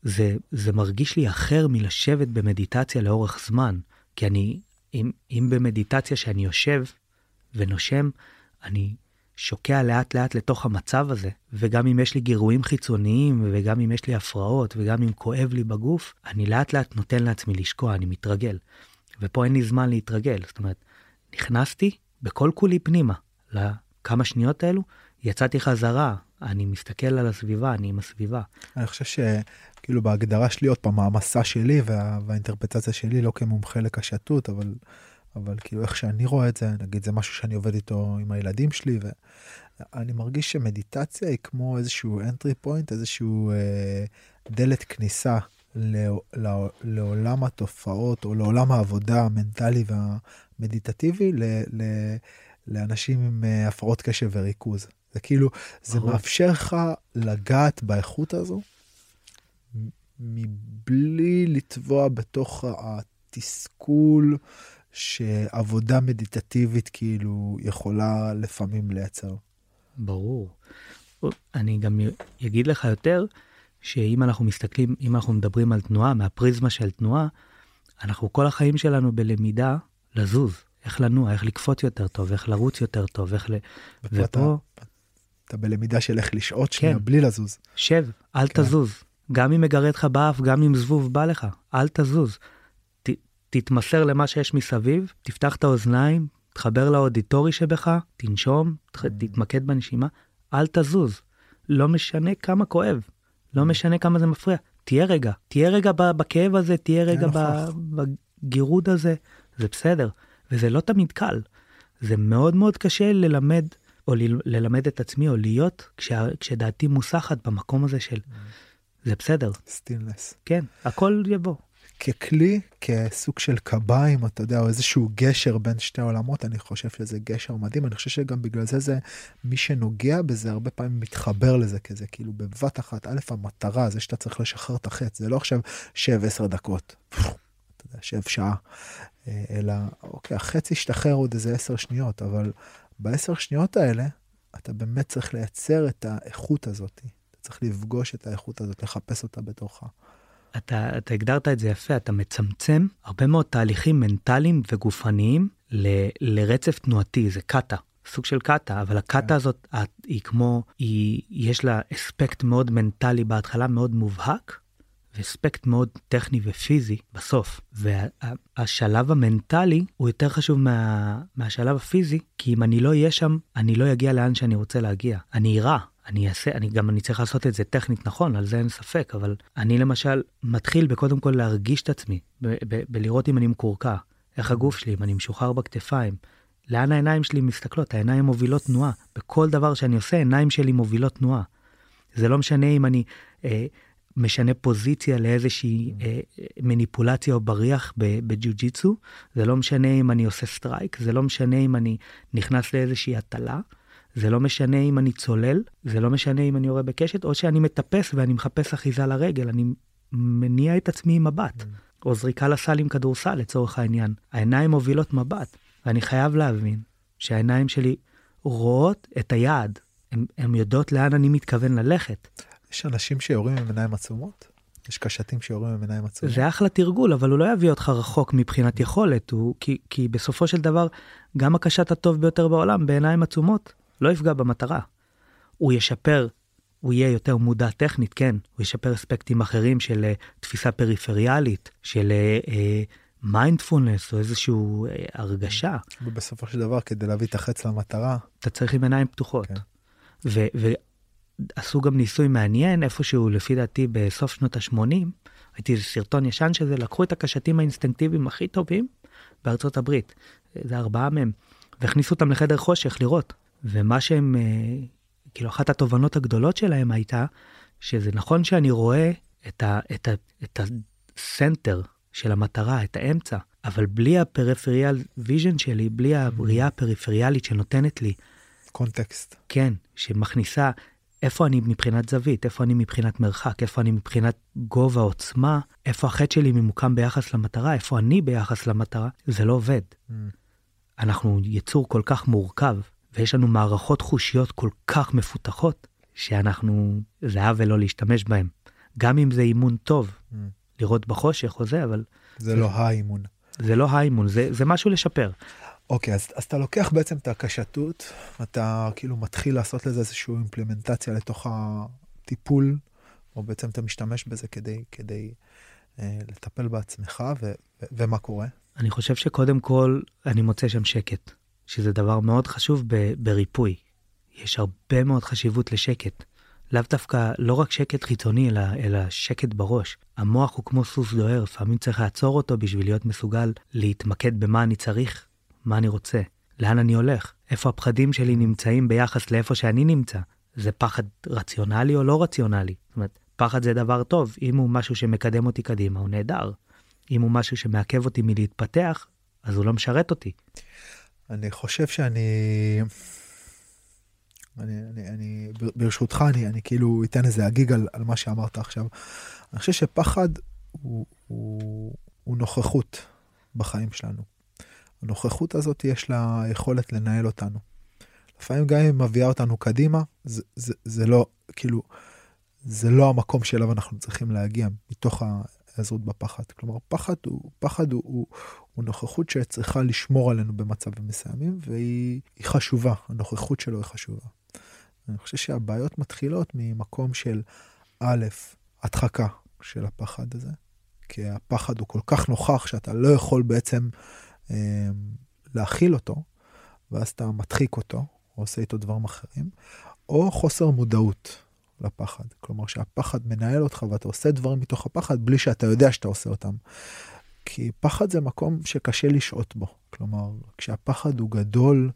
זה, זה מרגיש לי אחר מלשבת במדיטציה לאורך זמן. כי אני, אם, אם במדיטציה שאני יושב ונושם, אני שוקע לאט לאט לתוך המצב הזה, וגם אם יש לי גירויים חיצוניים, וגם אם יש לי הפרעות, וגם אם כואב לי בגוף, אני לאט לאט נותן לעצמי לשקוע, אני מתרגל. ופה אין לי זמן להתרגל, זאת אומרת, נכנסתי בכל כולי פנימה לכמה שניות האלו, יצאתי חזרה, אני מסתכל על הסביבה, אני עם הסביבה. אני חושב שכאילו בהגדרה שלי, עוד פעם, המסע שלי וה, והאינטרפטציה שלי, לא כמומחה לקשתות, אבל, אבל כאילו איך שאני רואה את זה, נגיד זה משהו שאני עובד איתו עם הילדים שלי, ואני מרגיש שמדיטציה היא כמו איזשהו entry point, איזשהו אה, דלת כניסה לא, לא, לעולם התופעות או לעולם העבודה המנטלי והמדיטטיבי ל, ל, לאנשים עם אה, הפרעות קשב וריכוז. זה כאילו, זה ברור. מאפשר לך לגעת באיכות הזו מבלי לטבוע בתוך התסכול שעבודה מדיטטיבית כאילו יכולה לפעמים לייצר. ברור. אני גם אגיד לך יותר, שאם אנחנו מסתכלים, אם אנחנו מדברים על תנועה, מהפריזמה של תנועה, אנחנו כל החיים שלנו בלמידה לזוז, איך לנוע, איך לקפוץ יותר טוב, איך לרוץ יותר טוב, איך ל... ופה אתה, ופה, אתה בלמידה של איך לשהות שנייה כן. בלי לזוז. שב, אל כן. תזוז. גם אם מגרד לך באף, גם אם זבוב בא לך, אל תזוז. ת, תתמסר למה שיש מסביב, תפתח את האוזניים, תחבר לאודיטורי שבך, תנשום, ת, תתמקד בנשימה, אל תזוז. לא משנה כמה כואב, לא משנה כמה זה מפריע. תהיה רגע, תהיה רגע בכאב הזה, תהיה רגע. בגירוד הזה, זה בסדר. וזה לא תמיד קל. זה מאוד מאוד קשה ללמד, או ל- ללמד את עצמי, או להיות, כשה, כשדעתי מוסחת במקום הזה של, זה בסדר, סטילנס. כן, הכל יבוא. ככלי, כסוג של קביים, אתה יודע, או איזשהו גשר בין שתי העולמות, אני חושב שזה גשר מדהים. אני חושב שגם בגלל זה זה, מי שנוגע בזה הרבה פעמים מתחבר לזה כזה, כאילו בבת אחת, א', המטרה, זה שאתה צריך לשחרר את החץ, זה לא עכשיו שב עשר דקות, אתה יודע, שב שעה, אה, אלא, אוקיי, החץ ישתחרר עוד איזה עשר שניות, אבל בעשר שניות האלה, אתה באמת צריך לייצר את האיכות הזאת. אתה צריך לפגוש את האיכות הזאת, לחפש אותה בתוכה. אתה, אתה הגדרת את זה יפה, אתה מצמצם הרבה מאוד תהליכים מנטליים וגופניים ל, לרצף תנועתי, זה קאטה, סוג של קאטה, אבל הקאטה כן. הזאת הזאת את- היא כמו, היא, יש לה אספקט מאוד מנטלי בהתחלה, מאוד מובהק, ואספקט מאוד טכני ופיזי בסוף. והשלב המנטלי הוא יותר חשוב מה, מהשלב הפיזי, כי אם אני לא אהיה שם, אני לא אגיע לאן שאני רוצה להגיע. אני אירע, אני אעשה, אני גם אני צריך לעשות את זה טכנית נכון, על זה אין ספק, אבל אני למשל מתחיל בקודם כל להרגיש את עצמי, בלראות אם אני מקורקע, איך הגוף שלי, אם אני משוחרר בכתפיים, לאן העיניים שלי מסתכלות, העיניים מובילות תנועה, בכל דבר שאני עושה, העיניים שלי מובילות תנועה. זה לא משנה אם אני אה, משנה פוזיציה לאיזושהי אה, מניפולציה או בריח בג'יו-ג'יצו, זה לא משנה אם אני עושה strike, זה לא משנה אם אני נכנס לאיזושהי הטלה, זה לא משנה אם אני צולל, זה לא משנה אם אני יורה בקשת, או שאני מטפס ואני מחפש אחיזה לרגל, אני מניע את עצמי עם מבט, או זריקה לסל עם כדורסל לצורך העניין. העיניים מובילות מבט, ואני חייב להבין שהעיניים שלי רואות את היעד, הן יודעות לאן אני מתכוון ללכת. יש אנשים שיורים עם עיניים עצומות? יש קשתים שיורים עם עיניים עצובות. זה אחלה תרגול, אבל הוא לא יביא אותך רחוק מבחינת יכולת, הוא, כי, כי בסופו של דבר, גם הקשת הטוב ביותר בעולם בעיניים עצומות לא יפגע במטרה. הוא ישפר, הוא יהיה יותר מודע טכנית, כן, הוא ישפר אספקטים אחרים של uh, תפיסה פריפריאלית, של מיינדפולנס uh, uh, או איזושהי uh, הרגשה. ובסופו של דבר, כדי להביא את החץ למטרה, אתה צריך עם עיניים פתוחות. כן. ו- ועשו גם ניסוי מעניין איפשהו לפי דעתי בסוף שנות ה-80 הייתי סרטון ישן שזה לקחו את הקשתים האינסטינקטיביים הכי טובים בארצות הברית זה ארבעה מהם והכניסו אותם לחדר חושך לראות. ומה שהם אה, כאילו אחת התובנות הגדולות שלהם הייתה שזה נכון שאני רואה את, ה, את, ה, את ה center של המטרה את האמצע אבל בלי ה peripheral vision שלי בלי הראייה הפריפריאלית שנותנת לי. קונטקסט. כן, שמכניסה איפה אני מבחינת זווית, איפה אני מבחינת מרחק, איפה אני מבחינת גובה עוצמה, איפה החטא שלי ממוקם ביחס למטרה, איפה אני ביחס למטרה, זה לא עובד. Mm. אנחנו יצור כל כך מורכב, ויש לנו מערכות חושיות כל כך מפותחות, שאנחנו, זה עוול לא להשתמש בהם. גם אם זה אימון טוב, Mm. לראות בחושך או זה, אבל זה לא האימון. זה לא האימון, זה, זה משהו לשפר. אוקיי, אז, אז אתה לוקח בעצם את הקשתות, אתה כאילו מתחיל לעשות לזה איזושהי אימפלמנטציה לתוך הטיפול, או בעצם אתה משתמש בזה כדי, כדי אה, לטפל בעצמך, ו, ו, ומה קורה? אני חושב שקודם כל אני מוצא שם שקט, שזה דבר מאוד חשוב ב- בריפוי. יש הרבה מאוד חשיבות לשקט. לאו דווקא, לא רק שקט חיצוני, אלא, אלא שקט בראש. המוח הוא כמו סוס דוהר, לפעמים צריך לעצור אותו בשביל להיות מסוגל להתמקד במה אני צריך, מה אני רוצה, לאן אני הולך, איפה הפחדים שלי נמצאים ביחס לאיפה שאני נמצא. זה פחד רציונלי או לא רציונלי? זאת אומרת, פחד זה דבר טוב, אם הוא משהו שמקדם אותי קדימה, הוא נהדר. אם הוא משהו שמעכב אותי מלהתפתח, אז הוא לא משרת אותי. אני חושב שאני... אני, אני, אני ברשותך, אני, אני כאילו אתן איזה הגיג על, על מה שאמרת עכשיו. אני חושב שפחד הוא, הוא, הוא נוכחות בחיים שלנו. הנוכחות הזאת יש לה יכולת לנהל אותנו. לפעמים גם אם היא מביאה אותנו קדימה, זה, זה, זה לא, כאילו, זה לא המקום שאליו אנחנו צריכים להגיע, מתוך ההיעזרות בפחד. כלומר, פחד הוא, פחד הוא, הוא, הוא נוכחות שצריכה לשמור עלינו במצבים מסוימים, והיא חשובה, הנוכחות שלו היא חשובה. אני חושב שהבעיות מתחילות ממקום של א', הדחקה של הפחד הזה, כי הפחד הוא כל כך נוכח שאתה לא יכול בעצם להכיל אותו, ואז אתה מדחיק אותו, או עושה איתו דברים אחרים, או חוסר מודעות לפחד. כלומר שהפחד מנהל אותך ואתה עושה דברים מתוך הפחד בלי שאתה יודע שאתה עושה אותם. כי פחד זה מקום שקשה לשהות בו. כלומר, כשהפחד הוא גדול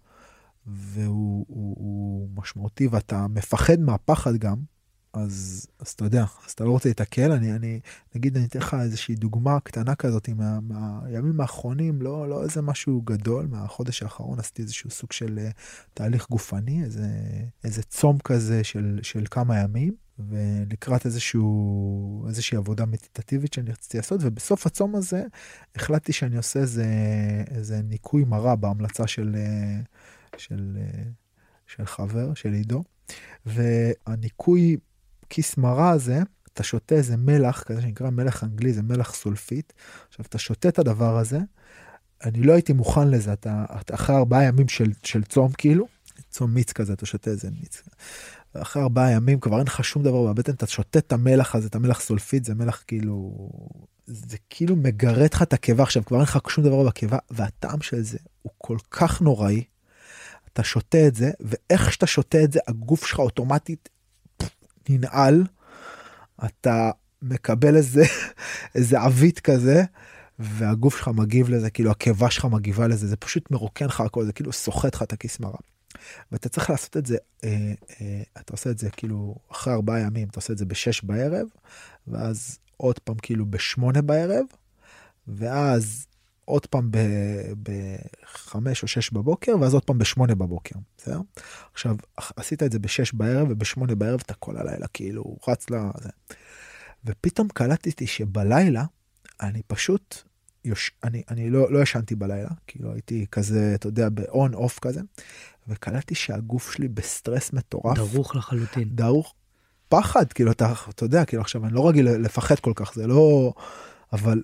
והוא הוא, הוא משמעותי ואתה מפחד מהפחד גם, אז, אז אתה יודע, אז אתה לא רוצה להתקל, אני, אני, נגיד, אני אתן לך איזושהי דוגמה קטנה כזאת מה, מהימים האחרונים, לא, לא איזה משהו גדול, מהחודש האחרון עשיתי איזשהו סוג של uh, תהליך גופני, איזה, איזה צום כזה של, של כמה ימים, ולקראת איזשהו, איזושהי עבודה מדיטטיבית שאני רציתי לעשות, ובסוף הצום הזה החלטתי שאני עושה איזה, איזה ניקוי מרה בהמלצה של, של, של חבר, של עידו. והניקוי כיס מרה הזה, אתה שותה איזה מלח כזה שנקרא מלח אנגלי, זה מלח סולפית. עכשיו, אתה שותה את הדבר הזה, אני לא הייתי מוכן לזה, אתה, אתה אחרי ארבעה ימים של, של צום כאילו, צום מיץ כזה, אתה שותה איזה מיץ. אחרי ארבעה ימים כבר אין לך שום דבר בבטן, אתה שותה את המלח הזה, את המלח סולפית, זה מלח כאילו, זה כאילו מגרד לך את הקיבה, עכשיו כבר אין לך שום דבר בקיבה, והטעם של זה הוא כל כך נוראי. אתה שותה את זה, ואיך שאתה שותה את זה, הגוף שלך אוטומטית ננעל, אתה מקבל איזה, איזה עווית כזה, והגוף שלך מגיב לזה, כאילו הקיבה שלך מגיבה לזה, זה פשוט מרוקן לך הכל, זה כאילו סוחט לך את הכיס מרה. ואתה צריך לעשות את זה, אה, אה, אתה עושה את זה כאילו אחרי ארבעה ימים, אתה עושה את זה בשש בערב, ואז עוד פעם כאילו בשמונה בערב, ואז עוד פעם בחמש או שש בבוקר, ואז עוד פעם בשמונה בבוקר, בסדר? עכשיו, עשית את זה בשש בערב, ובשמונה בערב אתה כל הלילה כאילו רץ לזה. ופתאום קלטתי שבלילה, אני פשוט, יוש... אני, אני לא, לא ישנתי בלילה, כאילו הייתי כזה, אתה יודע, ב on off כזה, וקלטתי שהגוף שלי בסטרס מטורף. דרוך לחלוטין. דרוך. פחד, כאילו, אתה, אתה יודע, כאילו, עכשיו, אני לא רגיל לפחד כל כך, זה לא... אבל,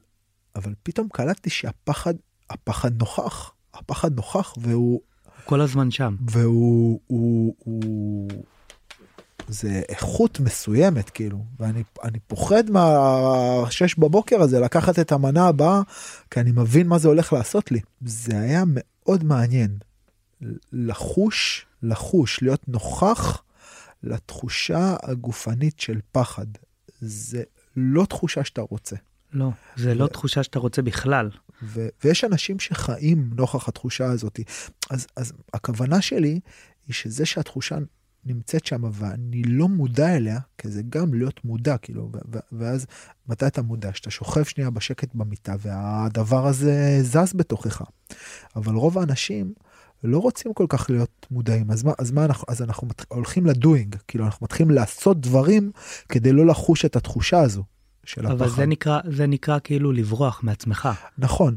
אבל פתאום קלטתי שהפחד, הפחד נוכח, הפחד נוכח, והוא... כל הזמן שם. והוא... הוא, הוא, זה איכות מסוימת כאילו ואני אני פוחד מהשש בבוקר הזה לקחת את המנה הבאה כי אני מבין מה זה הולך לעשות לי זה היה מאוד מעניין לחוש לחוש להיות נוכח לתחושה הגופנית של פחד זה לא תחושה שאתה רוצה. לא, זה לא תחושה שאתה רוצה בכלל. ו- ויש אנשים שחיים נוכח התחושה הזאת. אז, אז הכוונה שלי היא שזה שהתחושה נמצאת שם ואני לא מודע אליה, כי זה גם להיות מודע, כאילו, ואז מתי אתה מודע? שאתה שוכב שנייה בשקט במיטה והדבר הזה זז בתוכך. אבל רוב האנשים לא רוצים כל כך להיות מודעים, אז מה, אז מה אנחנו, אז אנחנו הולכים לדוינג, כאילו אנחנו מתחילים לעשות דברים כדי לא לחוש את התחושה הזו. של אבל הפחד. זה נקרא, זה נקרא כאילו לברוח מעצמך. נכון,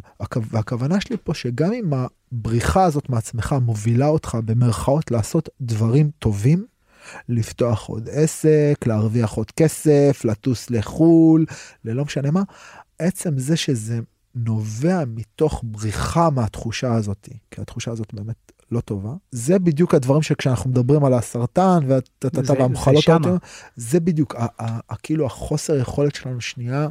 והכוונה שלי פה שגם אם הבריחה הזאת מעצמך מובילה אותך במרכאות לעשות דברים טובים, לפתוח עוד עסק, להרוויח עוד כסף, לטוס לחו"ל, ללא משנה מה, עצם זה שזה נובע מתוך בריחה מהתחושה הזאת, כי התחושה הזאת באמת לא טובה. זה בדיוק הדברים שכשאנחנו מדברים על הסרטן והמחלות, זה בדיוק, כאילו החוסר יכולת שלנו שנייה,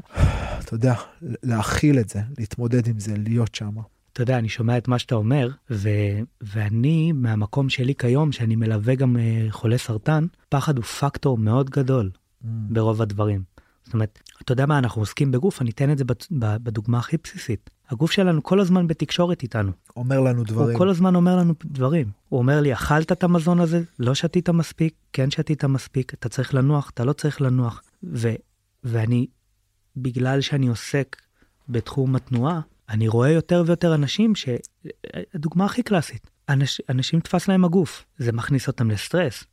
אתה יודע, להכיל את זה, להתמודד עם זה, להיות שם. אתה יודע, אני שומע את מה שאתה אומר, ו- ואני, מהמקום שלי כיום, שאני מלווה גם uh, חולי סרטן, פחד הוא פקטור מאוד גדול mm. ברוב הדברים. זאת אומרת, אתה יודע מה, אנחנו עוסקים בגוף, אני אתן את זה בדוגמה הכי בסיסית. הגוף שלנו כל הזמן בתקשורת איתנו. אומר לנו דברים. הוא כל הזמן אומר לנו דברים. הוא אומר לי, אכלת את המזון הזה? לא שתית מספיק? כן שתית מספיק? אתה צריך לנוח? אתה לא צריך לנוח? ו- ואני, בגלל שאני עוסק בתחום התנועה, אני רואה יותר ויותר אנשים ש... הדוגמה הכי קלאסית, אנש... אנשים תפס להם הגוף, זה מכניס אותם לסטרס.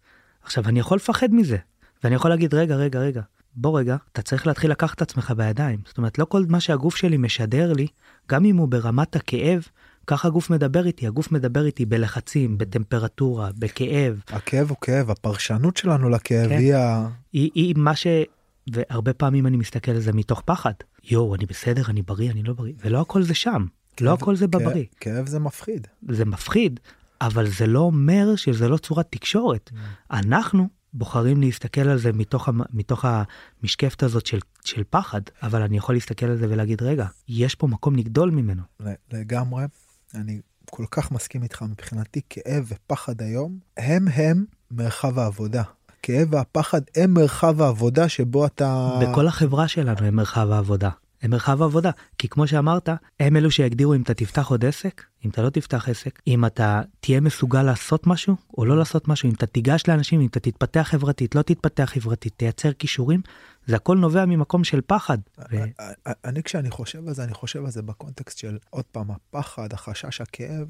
עכשיו, אני יכול לפחד מזה, ואני יכול להגיד, רגע, רגע, רגע, בוא רגע, אתה צריך להתחיל לקחת את עצמך בידיים. זאת אומרת, לא כל מה שהגוף שלי משדר לי, גם אם הוא ברמת הכאב, ככה הגוף מדבר איתי, הגוף מדבר איתי בלחצים, בטמפרטורה, בכאב. הכאב הוא כאב, הפרשנות שלנו לכאב כן. היא ה... היא, היא מה ש... והרבה פעמים אני מסתכל על זה מתוך פחד. יואו, אני בסדר, אני בריא, אני לא בריא, ולא הכל זה שם, כאב, לא הכל זה בבריא. כאב, כאב זה מפחיד. זה מפחיד, אבל זה לא אומר שזה לא צורת תקשורת. Mm. אנחנו בוחרים להסתכל על זה מתוך, מתוך המשקפת הזאת של, של פחד, אבל אני יכול להסתכל על זה ולהגיד, רגע, יש פה מקום לגדול ממנו. לגמרי, אני כל כך מסכים איתך, מבחינתי כאב ופחד היום, הם הם מרחב העבודה. הכאב והפחד הם מרחב העבודה שבו אתה... בכל החברה שלנו הם מרחב העבודה. הם מרחב העבודה. כי כמו שאמרת, הם אלו שיגדירו אם אתה תפתח עוד עסק, אם אתה לא תפתח עסק, אם אתה תהיה מסוגל לעשות משהו או לא לעשות משהו, אם אתה תיגש לאנשים, אם אתה תתפתח חברתית, לא תתפתח חברתית, תייצר כישורים, זה הכל נובע ממקום של פחד. ו... אני כשאני חושב על זה, אני חושב על זה בקונטקסט של עוד פעם, הפחד, החשש, הכאב,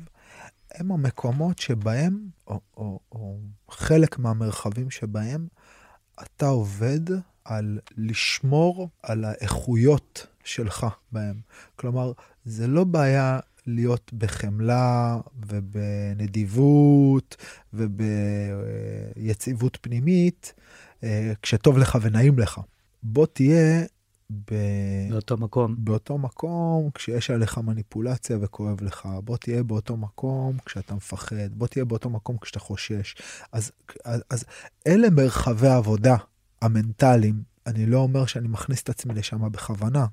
הם המקומות שבהם, או, או, או חלק מהמרחבים שבהם, אתה עובד על לשמור על האיכויות שלך בהם. כלומר, זה לא בעיה להיות בחמלה ובנדיבות וביציבות פנימית אה, כשטוב לך ונעים לך. בוא תהיה ב... באותו מקום. באותו מקום כשיש עליך מניפולציה וכואב לך. בוא תהיה באותו מקום כשאתה מפחד, בוא תהיה באותו מקום כשאתה חושש. אז, אז, אז אלה מרחבי העבודה המנטליים. אני לא אומר שאני מכניס את עצמי לשם בכוונה,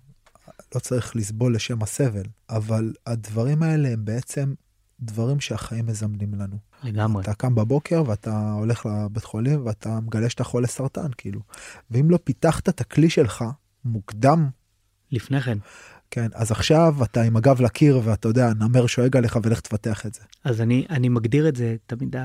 לא צריך לסבול לשם הסבל, אבל הדברים האלה הם בעצם דברים שהחיים מזמנים לנו. לגמרי. אתה קם בבוקר ואתה הולך לבית חולים ואתה מגלה שאתה חולה סרטן, כאילו. ואם לא פיתחת את הכלי שלך מוקדם... לפני כן. כן, אז עכשיו אתה עם הגב לקיר ואתה יודע, נמר שואג עליך ולך תפתח את זה. אז אני, אני מגדיר את זה, תמיד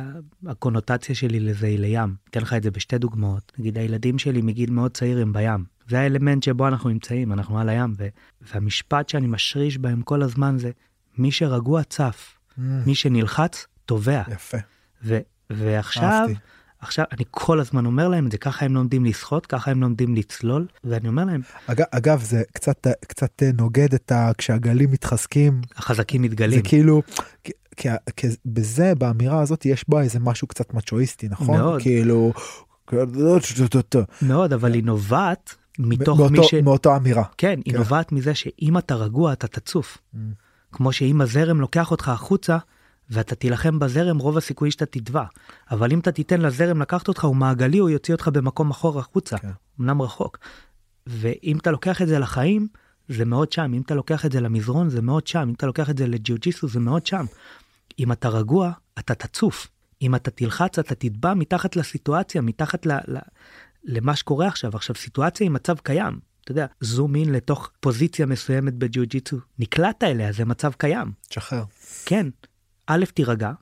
הקונוטציה שלי לזה היא לים. אתן לך את זה בשתי דוגמאות. נגיד הילדים שלי מגיל מאוד צעיר הם בים. זה האלמנט שבו אנחנו נמצאים, אנחנו על הים, ו, והמשפט שאני משריש בהם כל הזמן זה, מי שרגוע צף, mm. מי שנלחץ, טובע. יפה. ו, ועכשיו, אהבתי. עכשיו אני כל הזמן אומר להם את זה ככה הם לומדים לשחות ככה הם לומדים לצלול ואני אומר להם. אגב, אגב זה קצת קצת נוגד את ה... כשהגלים מתחזקים החזקים מתגלים זה כאילו כי, כי בזה באמירה הזאת יש בה איזה משהו קצת מצ'ואיסטי נכון מאוד. כאילו מאוד, אבל היא נובעת מתוך מאותו, מי ש... מאותו אמירה. כן, היא כן. נובעת מזה שאם אתה רגוע אתה תצוף. Mm. כמו שאם הזרם לוקח אותך החוצה ואתה תילחם בזרם רוב הסיכוי שאתה תטבע. אבל אם אתה תיתן לזרם לקחת אותך הוא מעגלי הוא יוציא אותך במקום אחור החוצה. כן. אמנם רחוק. ואם אתה לוקח את זה לחיים זה מאוד שם אם אתה לוקח את זה למזרון זה מאוד שם אם אתה לוקח את זה לג'יוג'יסו זה מאוד שם. אם אתה רגוע אתה תצוף. אם אתה תלחץ אתה תטבע מתחת לסיטואציה מתחת ל, ל, למה שקורה עכשיו עכשיו סיטואציה היא מצב קיים. אתה יודע זום אין לתוך פוזיציה מסוימת בג'יוג'יצו נקלעת אליה זה מצב קיים. תשחרר. כן, א', תירגע,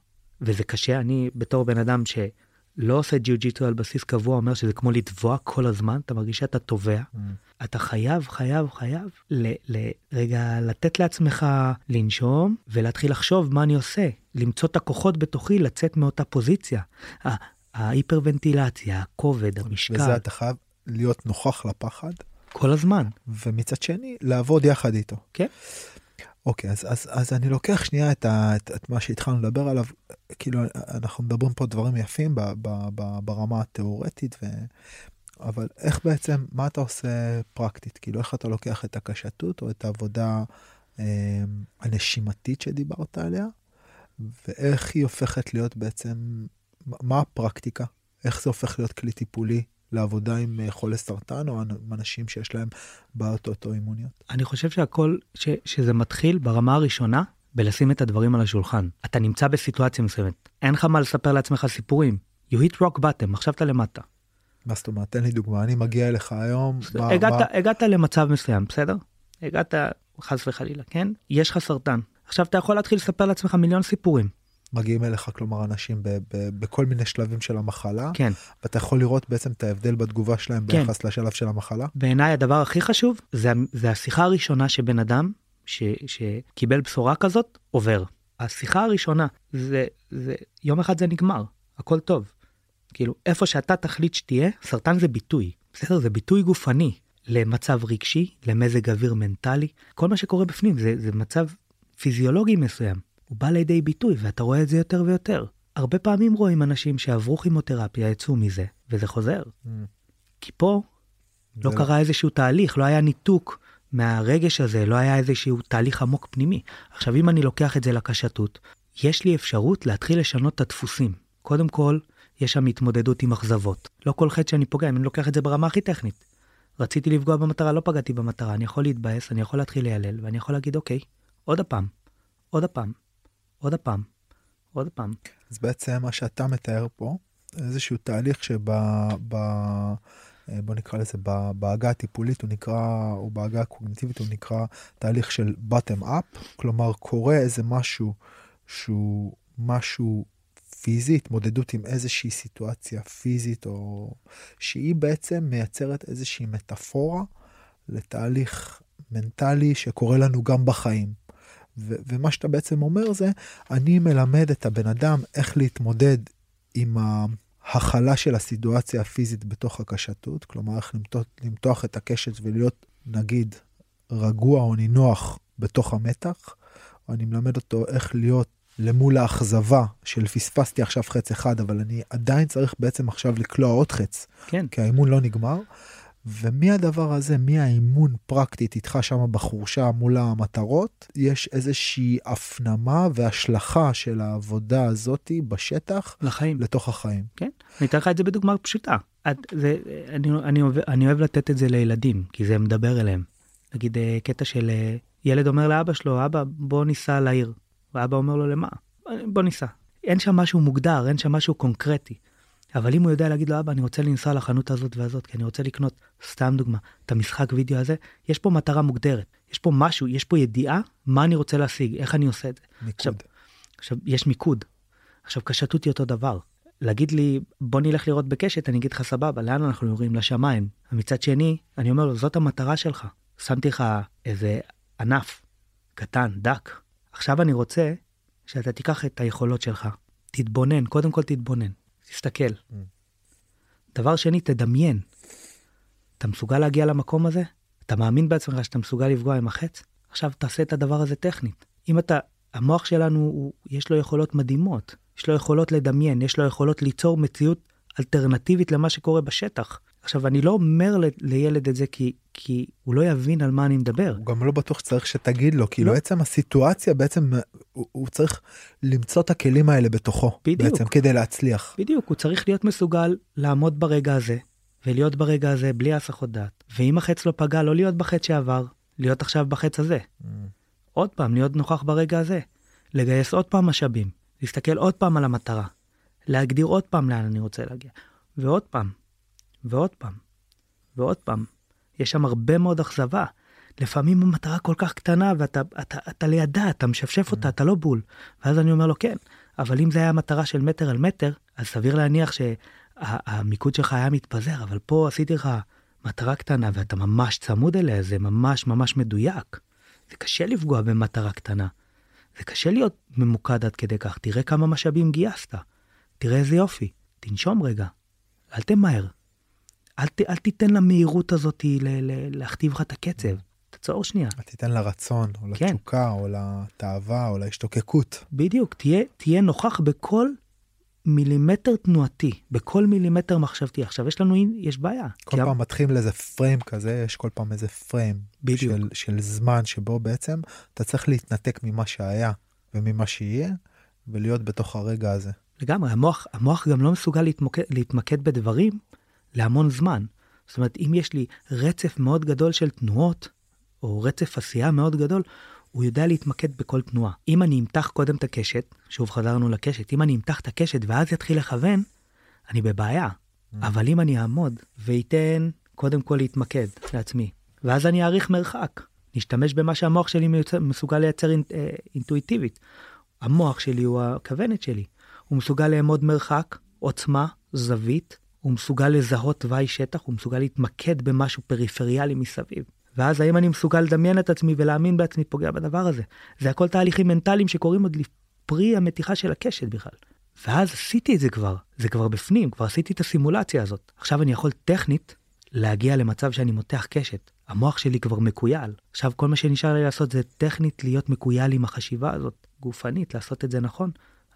וזה קשה, אני בתור בן אדם שלא עושה ג'יוג'יטו על בסיס קבוע, אומר שזה כמו לטבוע כל הזמן, אתה מרגיש שאתה טובע. אתה חייב, חייב, חייב, ל- ל- רגע לתת לעצמך לנשום ולהתחיל לחשוב מה אני עושה, למצוא את הכוחות בתוכי לצאת מאותה פוזיציה. ההיפרוונטילציה, הכובד, וזה המשקל, אתה חייב להיות נוכח לפחד, כל הזמן. ומצד שני לעבוד יחד איתו. כן. אוקיי, אז, אז, אז אני לוקח שנייה את, ה, את, את מה שהתחלנו לדבר עליו, כאילו אנחנו מדברים פה דברים יפים ב, ב, ב, ברמה התיאורטית, ו... אבל איך בעצם, מה אתה עושה פרקטית? כאילו איך אתה לוקח את הקשתות או את העבודה אה, הנשימתית שדיברת עליה, ואיך היא הופכת להיות בעצם, מה- הפרקטיקה? איך זה הופך להיות כלי טיפולי לעבודה עם אה, חולי סרטן או אנשים שיש להם בעיות אוטואימוניות? אני חושב שהכל, ש, שזה מתחיל ברמה הראשונה בלשים את הדברים על השולחן. אתה נמצא בסיטואציה מסוימת, אין לך מה לספר לעצמך סיפורים. You hit rock bottom, עכשיו אתה למטה. מה זאת אומרת? תן לי דוגמה, אני מגיע אליך היום, הגעת, מה- הגעת למצב מסוים, בסדר? הגעת, חס וחלילה, כן? יש לך סרטן. עכשיו אתה יכול להתחיל לספר לעצמך מיליון סיפורים. מגיעים אליך, כלומר, אנשים ב- ב- בכל מיני שלבים של המחלה, כן. ואתה יכול לראות בעצם את ההבדל בתגובה שלהם כן. ביחס לשלב של המחלה. בעיניי הדבר הכי חשוב זה, זה השיחה הראשונה שבן אדם ש, שקיבל בשורה כזאת עובר. השיחה הראשונה זה, זה יום אחד זה נגמר הכל טוב. כאילו איפה שאתה תחליט שתהיה סרטן זה ביטוי בסדר זה ביטוי גופני למצב רגשי למזג אוויר מנטלי כל מה שקורה בפנים זה, זה מצב פיזיולוגי מסוים הוא בא לידי ביטוי ואתה רואה את זה יותר ויותר. הרבה פעמים רואים אנשים שעברו כימותרפיה יצאו מזה וזה חוזר. כי פה לא קרה איזשהו תהליך, לא היה ניתוק מהרגש הזה, לא היה איזשהו תהליך עמוק פנימי. עכשיו, אם אני לוקח את זה לקשתות, יש לי אפשרות להתחיל לשנות את הדפוסים. קודם כל, יש שם התמודדות עם אכזבות. לא כל חטא שאני פוגע, אם אני לוקח את זה ברמה הכי טכנית. רציתי לפגוע במטרה, לא פגעתי במטרה, אני יכול להתבאס, אני יכול להתחיל ליילל, ואני יכול להגיד, אוקיי, עוד הפעם, עוד הפעם, עוד הפעם, עוד הפעם. אז בעצם מה שאתה מתאר פה, איזשהו תהליך שב... ב... אה, בוא נקרא לזה, בעגה הטיפולית הוא נקרא, או בעגה הקוגניטיבית הוא נקרא תהליך של bottom up, כלומר קורה איזה משהו שהוא משהו פיזי, התמודדות עם איזושהי סיטואציה פיזית, או שהיא בעצם מייצרת איזושהי מטאפורה לתהליך מנטלי שקורה לנו גם בחיים. ו- ומה שאתה בעצם אומר זה, אני מלמד את הבן אדם איך להתמודד עם ההכלה של הסיטואציה הפיזית בתוך הקשתות, כלומר איך למתוח, למתוח את הקשת ולהיות נגיד רגוע או נינוח בתוך המתח, או אני מלמד אותו איך להיות למול האכזבה של פספסתי עכשיו חץ אחד, אבל אני עדיין צריך בעצם עכשיו לקלוע עוד חץ, כן, כי האימון לא נגמר. ומהדבר הזה, מהאימון פרקטית איתך שם בחורשה מול המטרות, יש איזושהי הפנמה והשלכה של העבודה הזאתי בשטח לחיים. לתוך החיים. כן, אני אתן לך את זה בדוגמה פשוטה. את, זה, אני, אני, אוהב, אני אוהב לתת את זה לילדים, כי זה מדבר אליהם. נגיד אה, קטע של אה, ילד אומר לאבא שלו, אבא בוא ניסע לעיר. ואבא אומר לו למה? בוא ניסע. אין שם משהו מוגדר, אין שם משהו קונקרטי. אבל אם הוא יודע להגיד לו, אבא, אני רוצה לנסוע לחנות הזאת והזאת, כי אני רוצה לקנות, סתם דוגמה, את המשחק וידאו הזה, יש פה מטרה מוגדרת. יש פה משהו, יש פה ידיעה מה אני רוצה להשיג, איך אני עושה את זה. עכשיו, מיקוד. עכשיו, יש מיקוד. עכשיו, קשתות היא אותו דבר. להגיד לי, בוא נלך לראות בקשת, אני אגיד לך, סבבה, לאן אנחנו יורים? לשמיים. ומצד שני, אני אומר לו, זאת המטרה שלך. שמתי לך איזה ענף קטן, דק. עכשיו אני רוצה שאתה תיקח את היכולות שלך, תתבונן, קודם כל תתבונן, תסתכל. דבר שני, תדמיין. אתה מסוגל להגיע למקום הזה? אתה מאמין בעצמך שאתה מסוגל לפגוע עם החץ? עכשיו תעשה את הדבר הזה טכנית. אם אתה, המוח שלנו, הוא, יש לו יכולות מדהימות. יש לו יכולות לדמיין, יש לו יכולות ליצור מציאות אלטרנטיבית למה שקורה בשטח. עכשיו, אני לא אומר ל- לילד את זה כי, כי הוא לא יבין על מה אני מדבר. הוא גם לא בטוח שצריך שתגיד לו, כאילו לא. עצם הסיטואציה בעצם הוא, הוא צריך למצוא את הכלים האלה בתוכו, בדיוק. בעצם כדי להצליח. בדיוק, הוא צריך להיות מסוגל לעמוד ברגע הזה, ולהיות ברגע הזה בלי הסחות דעת. ואם החץ לא פגע, לא להיות בחץ שעבר, להיות עכשיו בחץ הזה. עוד פעם, להיות נוכח ברגע הזה. לגייס עוד פעם משאבים, להסתכל עוד פעם על המטרה, להגדיר עוד פעם לאן אני רוצה להגיע. ועוד פעם, ועוד פעם, ועוד פעם. יש שם הרבה מאוד אכזבה. לפעמים המטרה כל כך קטנה ואתה אתה, אתה לידה, אתה משפשף אותה, אתה לא בול. ואז אני אומר לו, כן, אבל אם זה היה מטרה של מטר על מטר, אז סביר להניח שהמיקוד שלך היה מתפזר, אבל פה עשיתי לך מטרה קטנה ואתה ממש צמוד אליה, זה ממש ממש מדויק. זה קשה לפגוע במטרה קטנה. זה קשה להיות ממוקד עד כדי כך. תראה כמה משאבים גייסת. תראה איזה יופי. תנשום רגע. אל תמהר. אל, ת, אל תיתן למהירות הזאת ל, ל, להכתיב לך את הקצב. תעצור שנייה. אל תיתן לרצון, או כן. לתשוקה, או לתאווה, או להשתוקקות. בדיוק. תהיה, תהיה נוכח בכל מילימטר תנועתי, בכל מילימטר מחשבתי. עכשיו, יש לנו, יש בעיה. כל פעם מתחילים לאיזה פריים כזה, יש כל פעם איזה פריים. בדיוק. של, של זמן שבו בעצם אתה צריך להתנתק ממה שהיה וממה שיהיה, ולהיות בתוך הרגע הזה. לגמרי, המוח, המוח גם לא מסוגל להתמקד, להתמקד בדברים להמון זמן. זאת אומרת, אם יש לי רצף מאוד גדול של תנועות, או רצף עשייה מאוד גדול, הוא יודע להתמקד בכל תנועה. אם אני אמתח קודם את הקשת, שוב חזרנו לקשת, אם אני אמתח את הקשת ואז יתחיל לכוון, אני בבעיה. אבל אם אני אעמוד ואתן קודם כל להתמקד לעצמי, ואז אני אעריך מרחק, נשתמש במה שהמוח שלי מסוגל לייצר אינ, אה, אינטואיטיבית. המוח שלי הוא הכוונת שלי. הוא מסוגל לאמוד מרחק, עוצמה, זווית, הוא מסוגל לזהות תוואי שטח, הוא מסוגל להתמקד במשהו פריפריאלי מסביב. ואז האם אני מסוגל לדמיין את עצמי ולהאמין בעצמי פוגע בדבר הזה? זה הכל תהליכים מנטליים שקורים עוד לפרי המתיחה של הקשת בכלל. ואז עשיתי את זה כבר, זה כבר בפנים, כבר עשיתי את הסימולציה הזאת. עכשיו אני יכול טכנית להגיע למצב שאני מותח קשת. המוח שלי כבר מקוייל. עכשיו כל מה שנשאר לי לעשות זה טכנית להיות מקוייל עם החשיבה הזאת, גופנית, לעשות את זה נכון.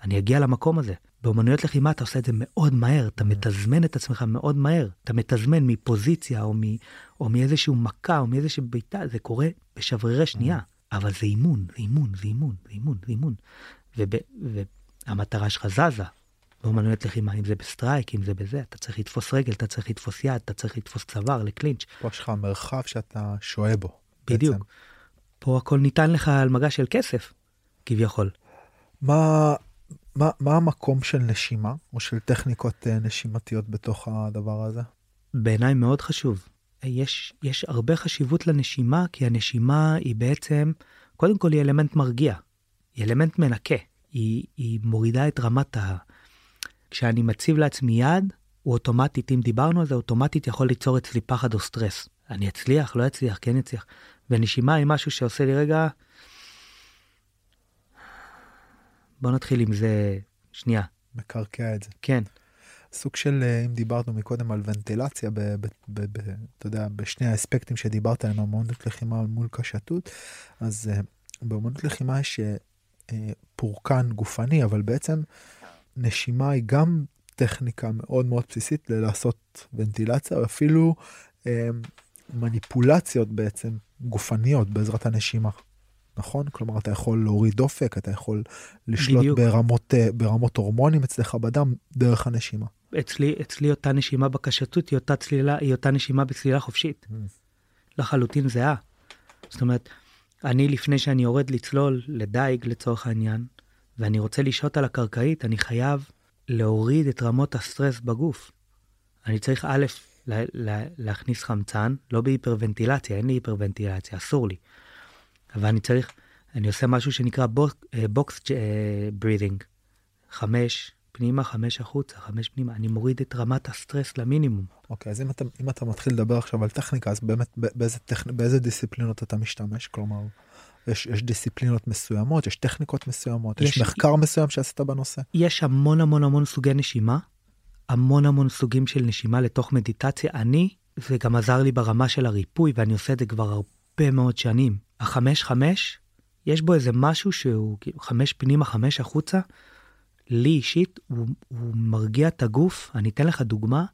אני אגיע למקום הזה. באומנויות לחימה אתה עושה את זה מאוד מהר, אתה מתזמן את עצמך מאוד מהר. אתה מתזמן מפוזיציה או, מ, או מאיזשהו מכה או מאיזושהי בעיטה, זה קורה בשברירי שנייה. אבל זה אימון, זה אימון, זה אימון, זה אימון, זה אימון. והמטרה שלך זזה. באומנויות לחימה, אם זה ב strike, אם זה בזה, אתה צריך לתפוס רגל, אתה צריך לתפוס יד, אתה צריך לתפוס צוואר ל clinch. פה יש לך מרחב שאתה שוהה בו. בדיוק. בעצם. פה הכל ניתן לך על מגש של כסף, כביכול. מה, מה, מה המקום של נשימה, או של טכניקות אה, נשימתיות בתוך הדבר הזה? בעיניי מאוד חשוב. יש, יש הרבה חשיבות לנשימה, כי הנשימה היא בעצם, קודם כל היא אלמנט מרגיע, היא אלמנט מנקה, היא, היא מורידה את רמת ה... כשאני מציב לעצמי יד, הוא אוטומטית, אם דיברנו על זה, אוטומטית יכול ליצור אצלי פחד או סטרס. אני אצליח, לא אצליח, כן אצליח. ונשימה היא משהו שעושה לי רגע... בוא נתחיל עם זה שנייה. מקרקע את זה. כן, סוג של, אה, אם דיברנו מקודם על ונטילציה, ב, ב, ב, ב, אתה יודע, בשני האספקטים שדיברת עליהם, אמנות לחימה מול קשתות, אז uh, באמנות לחימה יש uh, פורקן גופני, אבל בעצם נשימה היא גם טכניקה מאוד מאוד בסיסית ללעשות ונטילציה, ואפילו uh, מניפולציות בעצם גופניות בעזרת הנשימה. נכון? כלומר, אתה יכול להוריד דופק, אתה יכול לשלוט בדיוק. ברמות, אה, ברמות הורמונים אצלך בדם דרך הנשימה. אצלי, אצלי אותה נשימה בקשתות היא אותה צלילה, היא אותה נשימה בצלילה חופשית. לחלוטין זהה. זאת אומרת, אני לפני שאני יורד לצלול לדייג לצורך העניין, ואני רוצה לשהות על הקרקעית, אני חייב להוריד את רמות הסטרס בגוף. אני צריך א', לה, לה, להכניס חמצן, לא בהיפרוונטילציה, אין לי היפרוונטילציה, אסור לי. אבל אני צריך, אני עושה משהו שנקרא Box breathing. חמש פנימה, חמש החוצה, חמש פנימה. אני מוריד את רמת הסטרס למינימום. אוקיי, אז אם אתה, אם אתה מתחיל לדבר עכשיו על טכניקה, אז באמת באיזה, טכ... באיזה דיסציפלינות אתה משתמש? כלומר, יש, יש דיסציפלינות מסוימות, יש טכניקות מסוימות, יש- יש מחקר מסוים שעשית בנושא? יש המון המון המון סוגי נשימה, המון המון סוגים של נשימה לתוך מדיטציה. אני, זה גם עזר לי ברמה של הריפוי, ואני עושה את זה כבר הרבה מאוד שנים. החמש חמש, יש בו איזה משהו שהוא כאילו, חמש פנימה, חמש החוצה. לי אישית, הוא, הוא מרגיע את הגוף. אני אתן לך דוגמה.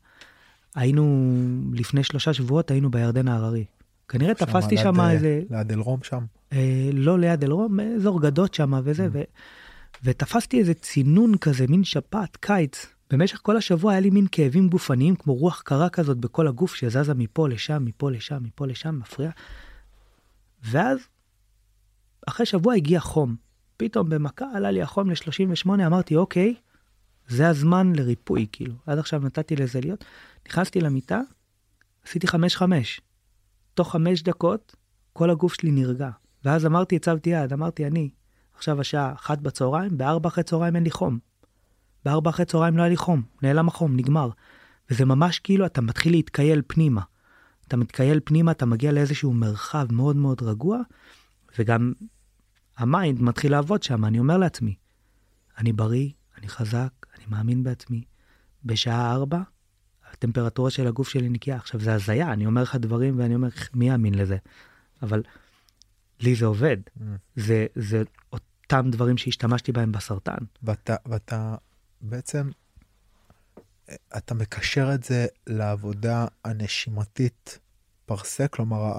היינו, לפני שלושה שבועות היינו בירדן ההררי. כנראה שם תפסתי ליד, שם אה, איזה, ליד אלרום שם. אה, לא ליד אלרום, אזור גדות שם וזה, ו, ותפסתי איזה צינון כזה, מין שפעת, קיץ. במשך כל השבוע היה לי מין כאבים גופניים, כמו רוח קרה כזאת בכל הגוף שזזה מפה לשם, מפה לשם, מפה לשם, מפריע. ואז, אחרי שבוע הגיע חום. פתאום במכה עלה לי החום ל-38, אמרתי, אוקיי, זה הזמן לריפוי, כאילו. עד עכשיו נתתי לזה להיות. נכנסתי למיטה, עשיתי 5-5. תוך חמש דקות, כל הגוף שלי נרגע. ואז אמרתי, הצבתי יד, אמרתי, אני, עכשיו השעה אחת בצהריים, בארבע אחרי צהריים אין לי חום. בארבע אחרי צהריים לא היה לי חום, נעלם החום, נגמר. וזה ממש כאילו אתה מתחיל להתקייל פנימה. אתה מתקפל פנימה, אתה מגיע לאיזשהו מרחב מאוד מאוד רגוע, וגם ה mind מתחיל לעבוד שם, אני אומר לעצמי, אני בריא, אני חזק, אני מאמין בעצמי. בשעה ארבע, הטמפרטורה של הגוף שלי נקייה. עכשיו, זה הזיה, אני אומר לך דברים ואני אומר, מי יאמין לזה? אבל לי זה עובד. Mm. זה, זה אותם דברים שהשתמשתי בהם בסרטן. ואתה, ואתה בעצם, אתה מקשר את זה לעבודה הנשימתית פרסה, כלומר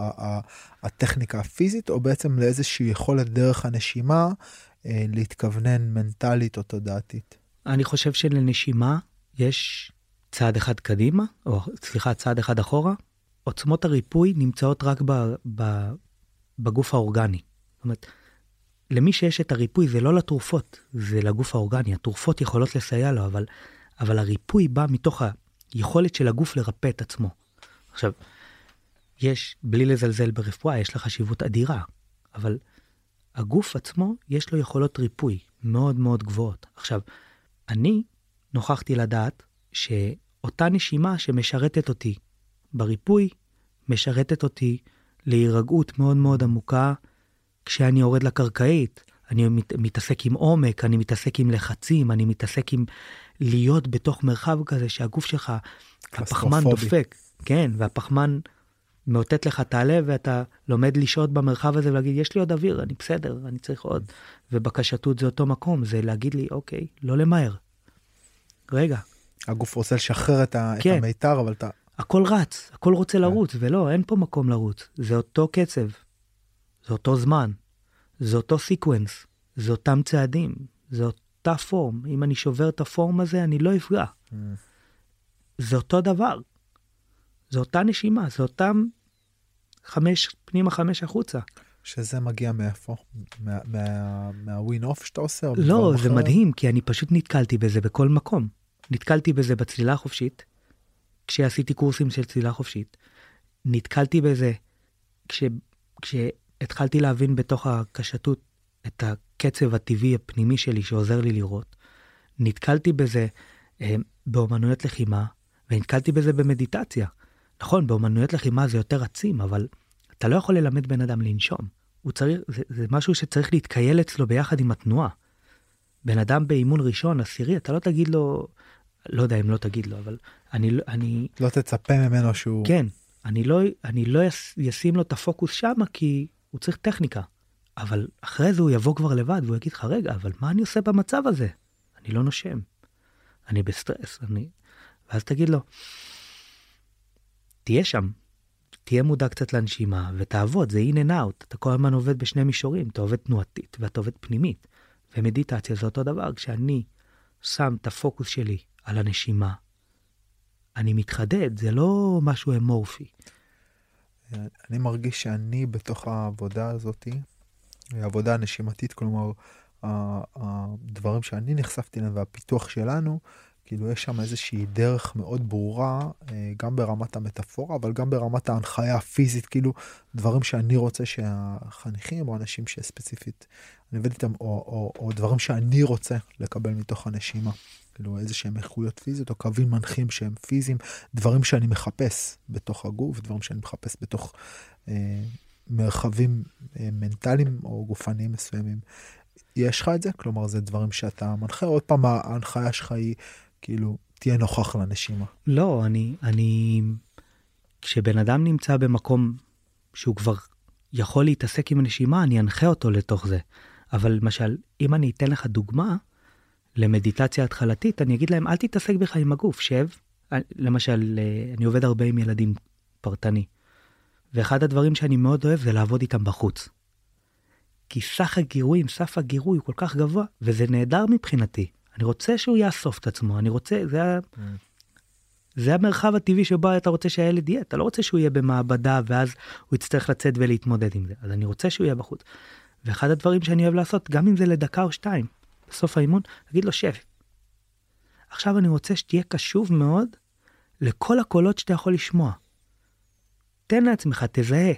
הטכניקה הפיזית, או בעצם לאיזושהי יכולת דרך הנשימה אה, להתכוונן מנטלית או תודעתית. אני חושב שלנשימה יש צעד אחד קדימה, או סליחה, צעד אחד אחורה. עוצמות הריפוי נמצאות רק ב, ב, בגוף האורגני. זאת אומרת, למי שיש את הריפוי זה לא לתרופות, זה לגוף האורגני. התרופות יכולות לסייע לו, אבל, אבל הריפוי בא מתוך היכולת של הגוף לרפא את עצמו. עכשיו, יש, בלי לזלזל ברפואה, יש לה חשיבות אדירה, אבל הגוף עצמו, יש לו יכולות ריפוי מאוד מאוד גבוהות. עכשיו, אני נוכחתי לדעת שאותה נשימה שמשרתת אותי בריפוי, משרתת אותי להירגעות מאוד מאוד עמוקה כשאני יורד לקרקעית. אני מת, מתעסק עם עומק, אני מתעסק עם לחצים, אני מתעסק עם להיות בתוך מרחב כזה שהגוף שלך, הפחמן. דופק, כן, והפחמן מאותת לך תעלה ואתה לומד לשהות במרחב הזה ולהגיד יש לי עוד אוויר, אני בסדר, אני צריך עוד. ובקשתות זה אותו מקום, זה להגיד לי אוקיי, לא למהר. רגע, הגוף רוצה לשחרר את, ה, כן. את המיתר, אבל אתה... הכל רץ, הכל רוצה לרוץ, ולא, אין פה מקום לרוץ. זה אותו קצב, זה אותו זמן, זה אותו sequence, זה אותם צעדים, זה אותה form. אם אני שובר את ה form הזה, אני לא אפגע. זה אותו דבר. זה אותה נשימה, זה אותם חמש פנימה, חמש החוצה. שזה מגיע מאיפה? מה- מה- מהווין אוף שאתה עושה? או לא, זה אחרים? מדהים, כי אני פשוט נתקלתי בזה בכל מקום. נתקלתי בזה בצלילה החופשית, כשעשיתי קורסים של צלילה חופשית. נתקלתי בזה כש, כשהתחלתי להבין בתוך הקשתות את הקצב הטבעי הפנימי שלי שעוזר לי לראות. נתקלתי בזה אה, באומנויות לחימה, ונתקלתי בזה במדיטציה. נכון, באומנויות לחימה זה יותר עצים, אבל אתה לא יכול ללמד בן אדם לנשום. הוא צריך, זה, זה משהו שצריך להתקייל אצלו ביחד עם התנועה. בן אדם באימון ראשון, עשירי, אתה לא תגיד לו, לא יודע אם לא תגיד לו, אבל אני, לא- אני, לא תצפה ממנו שהוא... כן, אני לא, אני לא ישים לו את הפוקוס שמה כי הוא צריך טכניקה. אבל אחרי זה הוא יבוא כבר לבד והוא יגיד לך, רגע, אבל מה אני עושה במצב הזה? אני לא נושם. אני בסטרס, אני... ואז תגיד לו, תהיה שם, תהיה מודע קצת לנשימה ותעבוד, זה in and out, אתה כל הזמן עובד בשני מישורים, אתה עובד תנועתית ואתה עובד פנימית. ומדיטציה זה אותו דבר, כשאני שם את הפוקוס שלי על הנשימה, אני מתחדד, זה לא משהו אמורפי. אני מרגיש שאני בתוך העבודה הזאתי, העבודה הנשימתית, כלומר, הדברים שאני נחשפתי אליהם והפיתוח שלנו, כאילו יש שם איזושהי דרך מאוד ברורה, אה, גם ברמת המטאפורה, אבל גם ברמת ההנחיה הפיזית, כאילו דברים שאני רוצה שהחניכים או אנשים שספציפית אני עובד איתם, או, או, או דברים שאני רוצה לקבל מתוך הנשימה. כאילו איזה שהם איכויות פיזיות או קווים מנחים שהם פיזיים, דברים שאני מחפש בתוך הגוף, דברים שאני מחפש בתוך אה, מרחבים אה, מנטליים או גופניים מסוימים. יש לך את זה? כלומר זה דברים שאתה מנחה, עוד פעם ההנחיה שלך היא כאילו תהיה נוכח לנשימה. לא, אני, אני, כשבן אדם נמצא במקום שהוא כבר יכול להתעסק עם הנשימה, אני אנחה אותו לתוך זה. אבל למשל, אם אני אתן לך דוגמה, למדיטציה התחלתית, אני אגיד להם, אל תתעסק בך עם הגוף, שב. למשל, אה, אני עובד הרבה עם ילדים פרטני, ואחד הדברים שאני מאוד אוהב זה לעבוד איתם בחוץ. כי סך הגירויים, סף הגירוי הוא כל כך גבוה, וזה נהדר מבחינתי. אני רוצה שהוא יאסוף את עצמו, אני רוצה, זה, mm. זה המרחב הטבעי שבו אתה רוצה שהילד יהיה, אתה לא רוצה שהוא יהיה במעבדה ואז הוא יצטרך לצאת ולהתמודד עם זה, אז אני רוצה שהוא יהיה בחוץ. ואחד הדברים שאני אוהב לעשות, גם אם זה לדקה או שתיים, בסוף האימון, להגיד לו שב. עכשיו אני רוצה שתהיה קשוב מאוד לכל הקולות שאתה יכול לשמוע. תן לעצמך, תזהה.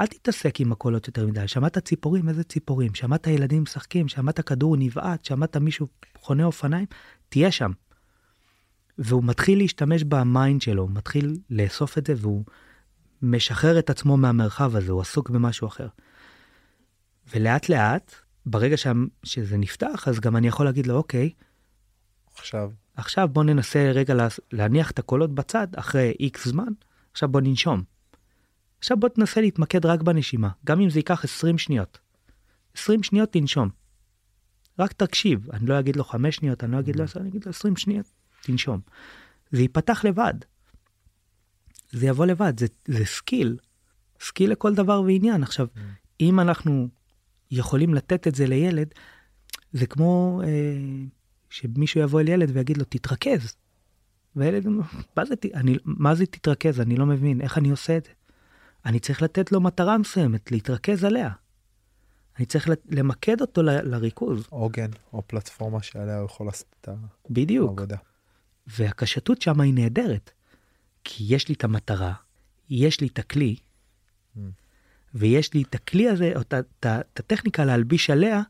אל תתעסק עם הקולות יותר מדי. שמעת ציפורים? איזה ציפורים? שמעת ילדים משחקים? שמעת כדור נבעט? שמעת מישהו חונה אופניים? תהיה שם. והוא מתחיל להשתמש ב mind שלו, הוא מתחיל לאסוף את זה והוא משחרר את עצמו מהמרחב הזה, הוא עסוק במשהו אחר. ולאט לאט, ברגע ש... שזה נפתח, אז גם אני יכול להגיד לו, אוקיי, עכשיו. עכשיו בוא ננסה רגע לה... להניח את הקולות בצד אחרי איקס זמן, עכשיו בוא ננשום. עכשיו בוא תנסה להתמקד רק בנשימה, גם אם זה ייקח 20 שניות. 20 שניות תנשום. רק תקשיב, אני לא אגיד לו 5 שניות, אני לא אגיד לו 10, אני אגיד לו 20 שניות, תנשום. זה ייפתח לבד. זה יבוא לבד, זה, זה skill. skill לכל דבר ועניין. עכשיו, mm. אם אנחנו יכולים לתת את זה לילד, זה כמו אה, שמישהו יבוא אל ילד ויגיד לו, תתרכז. והילד, מה זה, אני, מה זה תתרכז? אני לא מבין, איך אני עושה את זה? אני צריך לתת לו מטרה מסוימת, להתרכז עליה. אני צריך למקד אותו ל, לריכוז. עוגן או פלטפורמה שעליה הוא יכול לעשות את העבודה. בדיוק. והקשתות שם היא נהדרת. כי יש לי את המטרה, יש לי את הכלי, mm. ויש לי את הכלי הזה, או את הטכניקה להלביש עליה,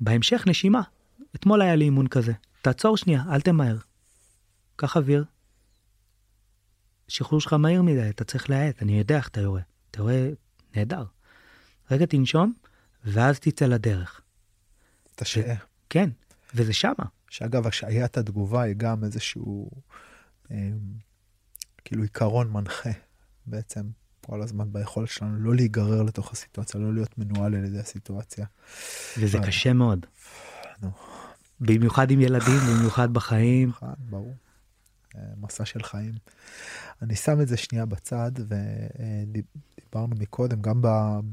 בהמשך נשימה. אתמול היה לי אימון כזה. תעצור שנייה, אל תמהר. קח אוויר. שחרור שלך מהיר מדי, אתה צריך להאט, אני יודע איך אתה יורה. אתה יורה נהדר. רגע תנשום, ואז תצא לדרך. תשעה. כן, וזה שמה. שאגב, השעיית התגובה היא גם איזשהו, אה, כאילו עיקרון מנחה בעצם כל הזמן ביכולת שלנו לא להיגרר לתוך הסיטואציה, לא להיות מנוהל על ידי הסיטואציה. וזה אבל... קשה מאוד. נו. במיוחד עם ילדים, במיוחד בחיים. ברור. אה, מסע של חיים. אני שם את זה שנייה בצד ודיברנו מקודם גם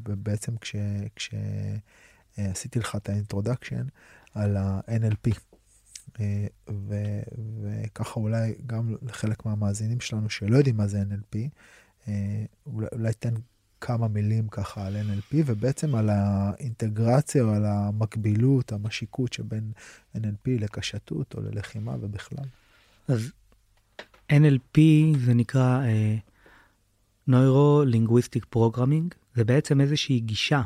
בעצם כשעשיתי לך את ה introduction על ה-NLP. אה, וככה אולי גם לחלק מהמאזינים שלנו שלא יודעים מה זה NLP, אה, אולי, אולי תן כמה מילים ככה על NLP ובעצם על האינטגרציה או על המקבילות, המשיקות שבין NLP לקשתות או ללחימה ובכלל. אז NLP זה נקרא uh, Neuro-Linguistic Programming, זה בעצם איזושהי גישה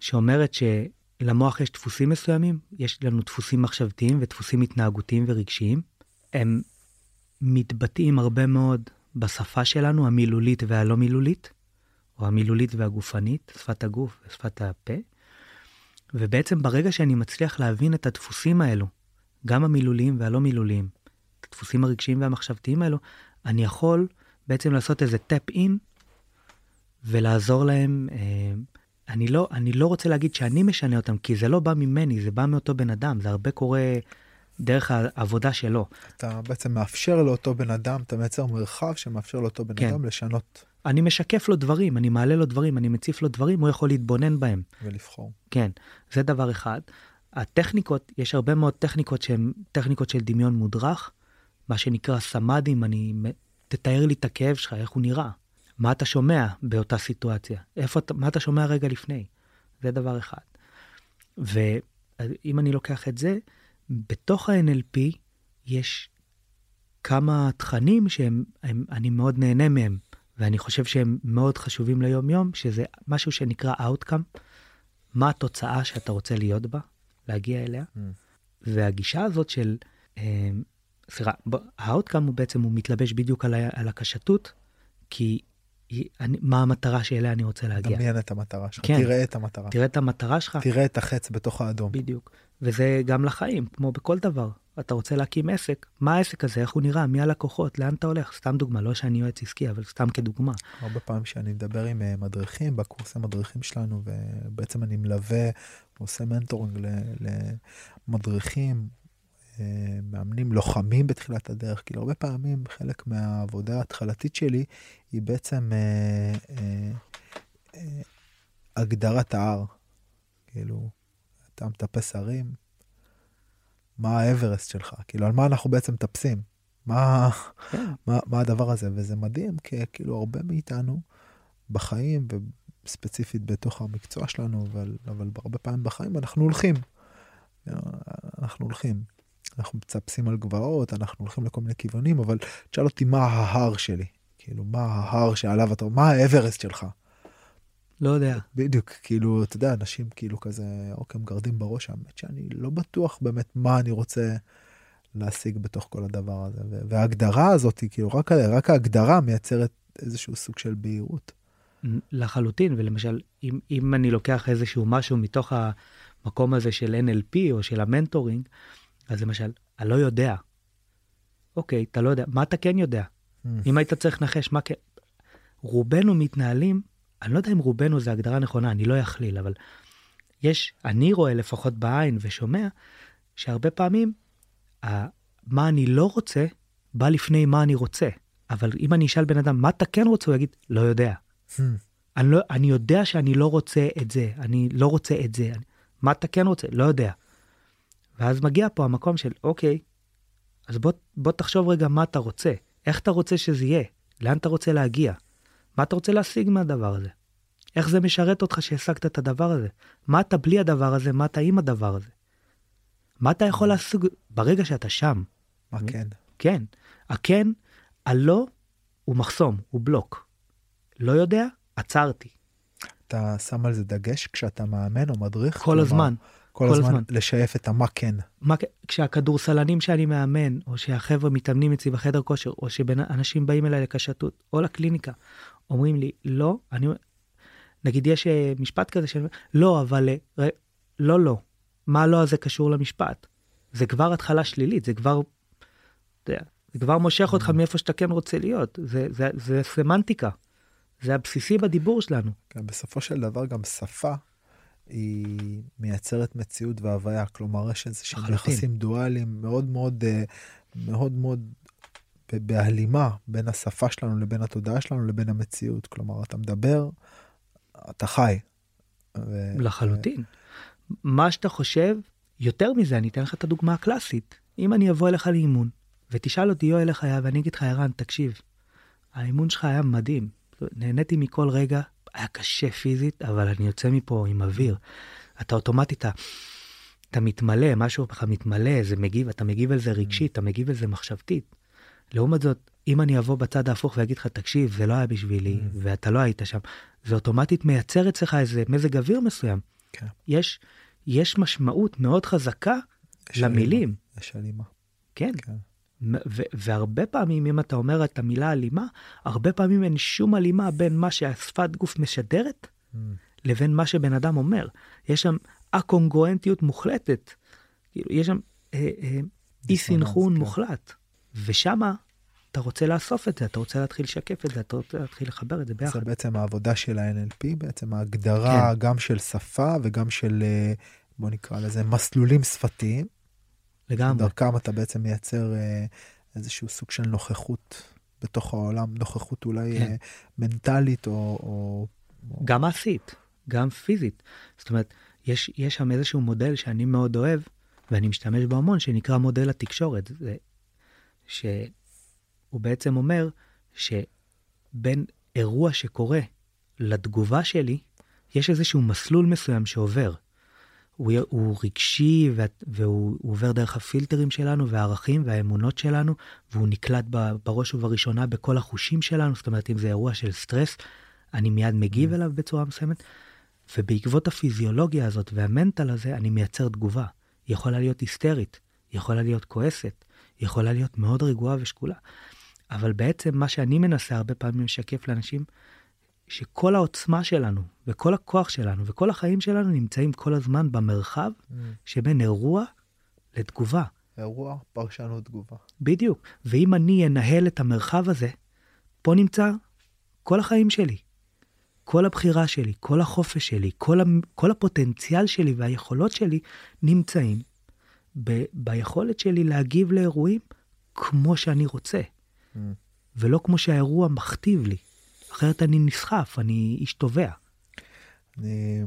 שאומרת שלמוח יש דפוסים מסוימים, יש לנו דפוסים מחשבתיים ודפוסים התנהגותיים ורגשיים. הם מתבטאים הרבה מאוד בשפה שלנו, המילולית והלא מילולית, או המילולית והגופנית, שפת הגוף ושפת הפה. ובעצם ברגע שאני מצליח להבין את הדפוסים האלו, גם המילוליים והלא מילוליים, הדפוסים הרגשיים והמחשבתיים האלו, אני יכול בעצם לעשות איזה טאפ אין ולעזור להם. אה, אני לא, אני לא רוצה להגיד שאני משנה אותם, כי זה לא בא ממני, זה בא מאותו בן אדם, זה הרבה קורה דרך העבודה שלו. אתה בעצם מאפשר לאותו בן אדם, אתה מייצר מרחב שמאפשר לאותו בן כן. אדם לשנות. אני משקף לו דברים, אני מעלה לו דברים, אני מציף לו דברים, הוא יכול להתבונן בהם. ולבחור. כן, זה דבר אחד. הטכניקות, יש הרבה מאוד טכניקות שהן טכניקות של דמיון מודרך, מה שנקרא סמאדים, אני, תתאר לי את הכאב שלך, איך הוא נראה. מה אתה שומע באותה סיטואציה? איפה, מה אתה שומע רגע לפני? זה דבר אחד. ואם אני לוקח את זה, בתוך ה-NLP יש כמה תכנים שאני מאוד נהנה מהם, ואני חושב שהם מאוד חשובים ליום-יום, שזה משהו שנקרא Outcome, מה התוצאה שאתה רוצה להיות בה, להגיע אליה. Mm. והגישה הזאת של, אה, סליחה, ה-Outcome הוא בעצם, הוא מתלבש בדיוק על, על הקשתות, כי אני, מה המטרה שאליה אני רוצה להגיע. דמיין את המטרה שלך, כן. תראה את המטרה. תראה את המטרה שלך. תראה את החץ בתוך האדום. בדיוק. וזה גם לחיים, כמו בכל דבר. אתה רוצה להקים עסק, מה העסק הזה, איך הוא נראה, מי הלקוחות, לאן אתה הולך, סתם דוגמה, לא שאני יועץ עסקי, אבל סתם כדוגמה. הרבה פעמים שאני מדבר עם אה, מדריכים בקורסי מדריכים שלנו, ובעצם אני מלווה, עושה מנטורינג למדריכים, מאמנים לוחמים בתחילת הדרך, כאילו הרבה פעמים חלק מהעבודה ההתחלתית שלי היא בעצם אה, אה, אה, הגדרת ההר. כאילו, אתה מטפס הרים, מה האברסט שלך? כאילו, על מה אנחנו בעצם מטפסים? מה, כן. מה, מה הדבר הזה? וזה מדהים, כי כאילו הרבה מאיתנו בחיים, וספציפית בתוך המקצוע שלנו, אבל, אבל הרבה פעמים בחיים אנחנו הולכים. אנחנו הולכים. אנחנו מצפסים על גבעות, אנחנו הולכים לכל מיני כיוונים, אבל תשאל אותי מה ההר שלי. כאילו, מה ההר שעליו אתה, מה האברסט שלך? לא יודע. בדיוק, כאילו, אתה יודע, אנשים כאילו כזה, אוקיי, מגרדים בראש, האמת שאני לא בטוח באמת מה אני רוצה להשיג בתוך כל הדבר הזה. וההגדרה הזאת, כאילו, רק, רק ההגדרה מייצרת איזשהו סוג של בהירות. לחלוטין, ולמשל, אם, אם אני לוקח איזשהו משהו מתוך המקום הזה של NLP או של המנטורינג, אז למשל, אני לא יודע. אוקיי, אתה לא יודע, מה אתה כן יודע? Mm. אם היית צריך לנחש, מה כן... רובנו מתנהלים, אני לא יודע אם רובנו זה הגדרה נכונה, אני לא אכליל, אבל יש, אני רואה לפחות בעין ושומע, שהרבה פעמים, מה אני לא רוצה, בא לפני מה אני רוצה. אבל אם אני אשאל בן אדם, מה אתה כן רוצה? הוא יגיד, לא יודע. Hmm. אני, לא, אני יודע שאני לא רוצה את זה, אני לא רוצה את זה. אני, מה אתה כן רוצה? לא יודע. ואז מגיע פה המקום של, אוקיי, אז בוא, בוא תחשוב רגע מה אתה רוצה, איך אתה רוצה שזה יהיה, לאן אתה רוצה להגיע, מה אתה רוצה להשיג מהדבר הזה, איך זה משרת אותך שהשגת את הדבר הזה, מה אתה בלי הדבר הזה, מה אתה עם הדבר הזה. מה אתה יכול להשיג ברגע שאתה שם. מה כן? כן. הכן, הלא הוא מחסום, הוא בלוק. לא יודע, עצרתי. אתה שם על זה דגש כשאתה מאמן או מדריך? כל כלומר, הזמן. כל, כל הזמן, הזמן לשייף את המה כן. מה, כשהכדורסלנים שאני מאמן, או שהחבר'ה מתאמנים אצלי בחדר כושר, או שאנשים באים אליי לקשתות, או לקליניקה, אומרים לי, לא, אני, נגיד יש אה, משפט כזה של, לא, אבל, אה, לא, לא, מה לא הזה קשור למשפט? זה כבר התחלה שלילית, זה כבר, זה כבר מושך אותך mm. מאיפה שאתה כן רוצה להיות, זה, זה, זה סמנטיקה, זה הבסיסי בדיבור שלנו. כן, בסופו של דבר גם שפה היא מייצרת מציאות והוויה, כלומר יש איזה שהם יחסים דואליים מאוד מאוד אה, מאוד מאוד בהלימה בין השפה שלנו לבין התודעה שלנו לבין המציאות, כלומר אתה מדבר, אתה חי. ו... לחלוטין. מה שאתה חושב, יותר מזה, אני אתן לך את הדוגמה הקלאסית. אם אני אבוא אליך לאימון, ותשאל אותי יואל איך היה, ואני אגיד לך, ערן, תקשיב, האימון שלך היה מדהים, נהניתי מכל רגע, היה קשה פיזית, אבל אני יוצא מפה עם אוויר. אתה אוטומטית, אתה, אתה מתמלא, משהו בך מתמלא, זה מגיב, אתה מגיב על זה רגשית, אתה מגיב על זה מחשבתית. לעומת זאת, אם אני אבוא בצד ההפוך ואגיד לך, תקשיב, זה לא היה בשבילי, mm. ואתה לא היית שם, זה אוטומטית מייצר אצלך איזה מזג אוויר מסוים. כן. יש, יש משמעות מאוד חזקה יש למילים. יש הלימה. כן. כן. והרבה פעמים אם אתה אומר את המילה אלימה, הרבה פעמים אין שום הלימה בין מה שהשפת גוף משדרת mm. לבין מה שבן אדם אומר. יש שם א-קונגרואנטיות מוחלטת. כאילו, יש שם אה, אה, אי סינכרון כן. מוחלט. ושמה אתה רוצה לאסוף את זה, אתה רוצה להתחיל לשקף את זה, אתה רוצה להתחיל לחבר את זה ביחד. זה בעצם העבודה של ה-NLP, בעצם ההגדרה כן. גם של שפה וגם של, אה, בוא נקרא לזה, מסלולים שפתיים. לגמרי. דרכם אתה בעצם מייצר אה, איזשהו סוג של נוכחות בתוך העולם, נוכחות אולי כן. אה, מנטלית או, או... גם מעשית, גם פיזית. זאת אומרת, יש, יש שם איזשהו מודל שאני מאוד אוהב, ואני משתמש בו המון, שנקרא מודל התקשורת. זה, שהוא בעצם אומר שבין אירוע שקורה לתגובה שלי, יש איזשהו מסלול מסוים שעובר. הוא, הוא רגשי והוא עובר דרך הפילטרים שלנו והערכים והאמונות שלנו והוא נקלט בראש ובראשונה בכל החושים שלנו זאת אומרת אם זה אירוע של סטרס אני מיד מגיב mm. אליו בצורה מסוימת ובעקבות הפיזיולוגיה הזאת והמנטל הזה אני מייצר תגובה. היא יכולה להיות היסטרית, היא יכולה להיות כועסת, היא יכולה להיות מאוד רגועה ושקולה. אבל בעצם מה שאני מנסה הרבה פעמים לשקף לאנשים שכל העוצמה שלנו וכל הכוח שלנו וכל החיים שלנו נמצאים כל הזמן במרחב mm. שבין אירוע לתגובה. אירוע, פרשנות, תגובה. בדיוק. ואם אני אנהל את המרחב הזה, פה נמצא כל החיים שלי. כל הבחירה שלי, כל החופש שלי, כל, כל הפוטנציאל שלי והיכולות שלי נמצאים ב- ביכולת שלי להגיב לאירועים כמו שאני רוצה, Mm. ולא כמו שהאירוע מכתיב לי. אחרת אני נסחף, אני איש תובע. אני,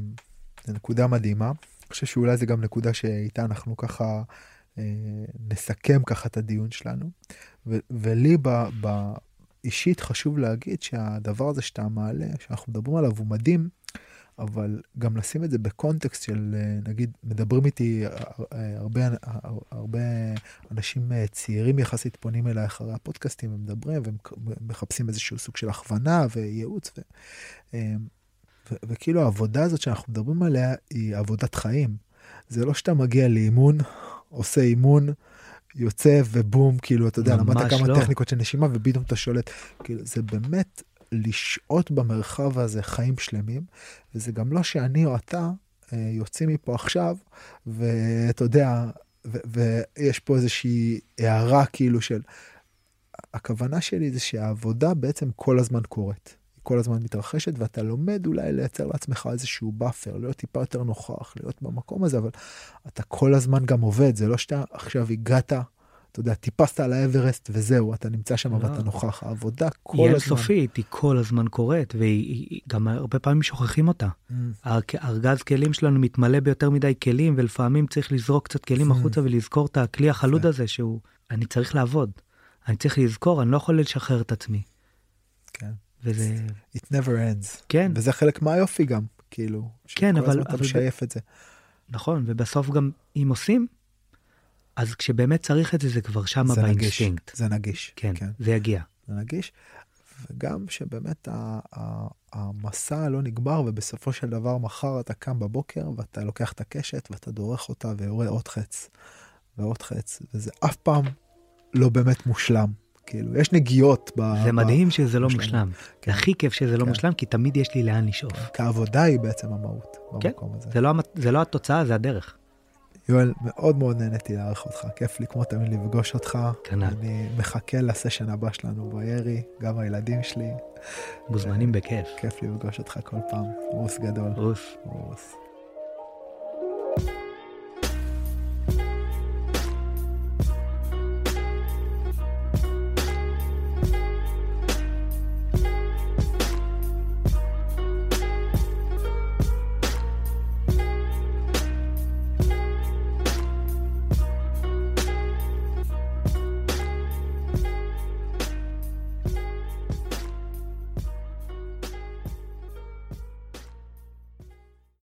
זו נקודה מדהימה. אני חושב שאולי זה גם נקודה שאיתה אנחנו ככה אה, נסכם ככה את הדיון שלנו. ו, ולי ב, ב, אישית חשוב להגיד שהדבר הזה שאתה מעלה, שאנחנו מדברים עליו הוא מדהים, אבל גם לשים את זה בקונטקסט של אה, נגיד מדברים איתי אה, אה, הרבה, הרבה אנשים צעירים יחסית פונים אליי אחרי הפודקאסטים ומדברים ומחפשים איזשהו סוג של הכוונה וייעוץ. ו, אה, ו- וכאילו העבודה הזאת שאנחנו מדברים עליה היא עבודת חיים. זה לא שאתה מגיע לאימון, עושה אימון, יוצא ובום, כאילו, אתה יודע, למדת כמה לא. טכניקות של נשימה ופתאום אתה שולט. כאילו, זה באמת לשהות במרחב הזה חיים שלמים, וזה גם לא שאני או אתה אה, יוצאים מפה עכשיו, ואתה יודע, ויש פה איזושהי הערה כאילו של... הכוונה שלי זה שהעבודה בעצם כל הזמן קורית. כל הזמן מתרחשת ואתה לומד אולי לייצר לעצמך איזשהו buffer, להיות טיפה יותר נוכח, להיות במקום הזה, אבל אתה כל הזמן גם עובד, זה לא שאתה עכשיו הגעת, אתה יודע, טיפסת על האברסט וזהו, אתה נמצא שם לא. ואתה נוכח. העבודה כל היא הזמן. אינסופית, היא כל הזמן קורית, והיא היא- גם הרבה פעמים שוכחים אותה. Mm, ארגז כלים שלנו מתמלא ביותר מדי כלים, ולפעמים צריך לזרוק קצת כלים Hmm. החוצה ולזכור את הכלי החלוד. הזה שהוא, אני צריך לעבוד. אני צריך לזכור, אני לא יכול לשחרר את עצמי. כן. וזה, It never ends. כן, וזה חלק מהיופי גם, כאילו. כן, שכל אבל- הזמן אתה משייף את זה. נכון, ובסוף גם אם עושים, אז כשבאמת צריך את זה, זה כבר שמה זה נגיש. באינסטינקט. זה נגיש. כן, כן. זה יגיע. זה נגיש, וגם שבאמת ה- ה- המסע לא נגמר, ובסופו של דבר מחר אתה קם בבוקר ואתה לוקח את הקשת ואתה דורך אותה ויורה עוד חץ ועוד חץ, וזה אף פעם לא באמת מושלם. כאילו, יש נגיעות ב... זה ב- מדהים שזה לא מושלם. מושלם. כן. הכי כיף שזה לא כן. מושלם, כי תמיד יש לי לאן לשאוף. כי העבודה היא בעצם המהות כן, במקום הזה. זה לא זה לא התוצאה, זה הדרך. יואל, מאוד מאוד נהניתי לארח אותך, כיף לי כמו תמיד לפגוש אותך. כנ"ל. אני מחכה לסשן הבא שלנו בירי, גם הילדים שלי, מוזמנים בכיף. כיף לפגוש אותך כל פעם. רוס גדול. רוס. רוס.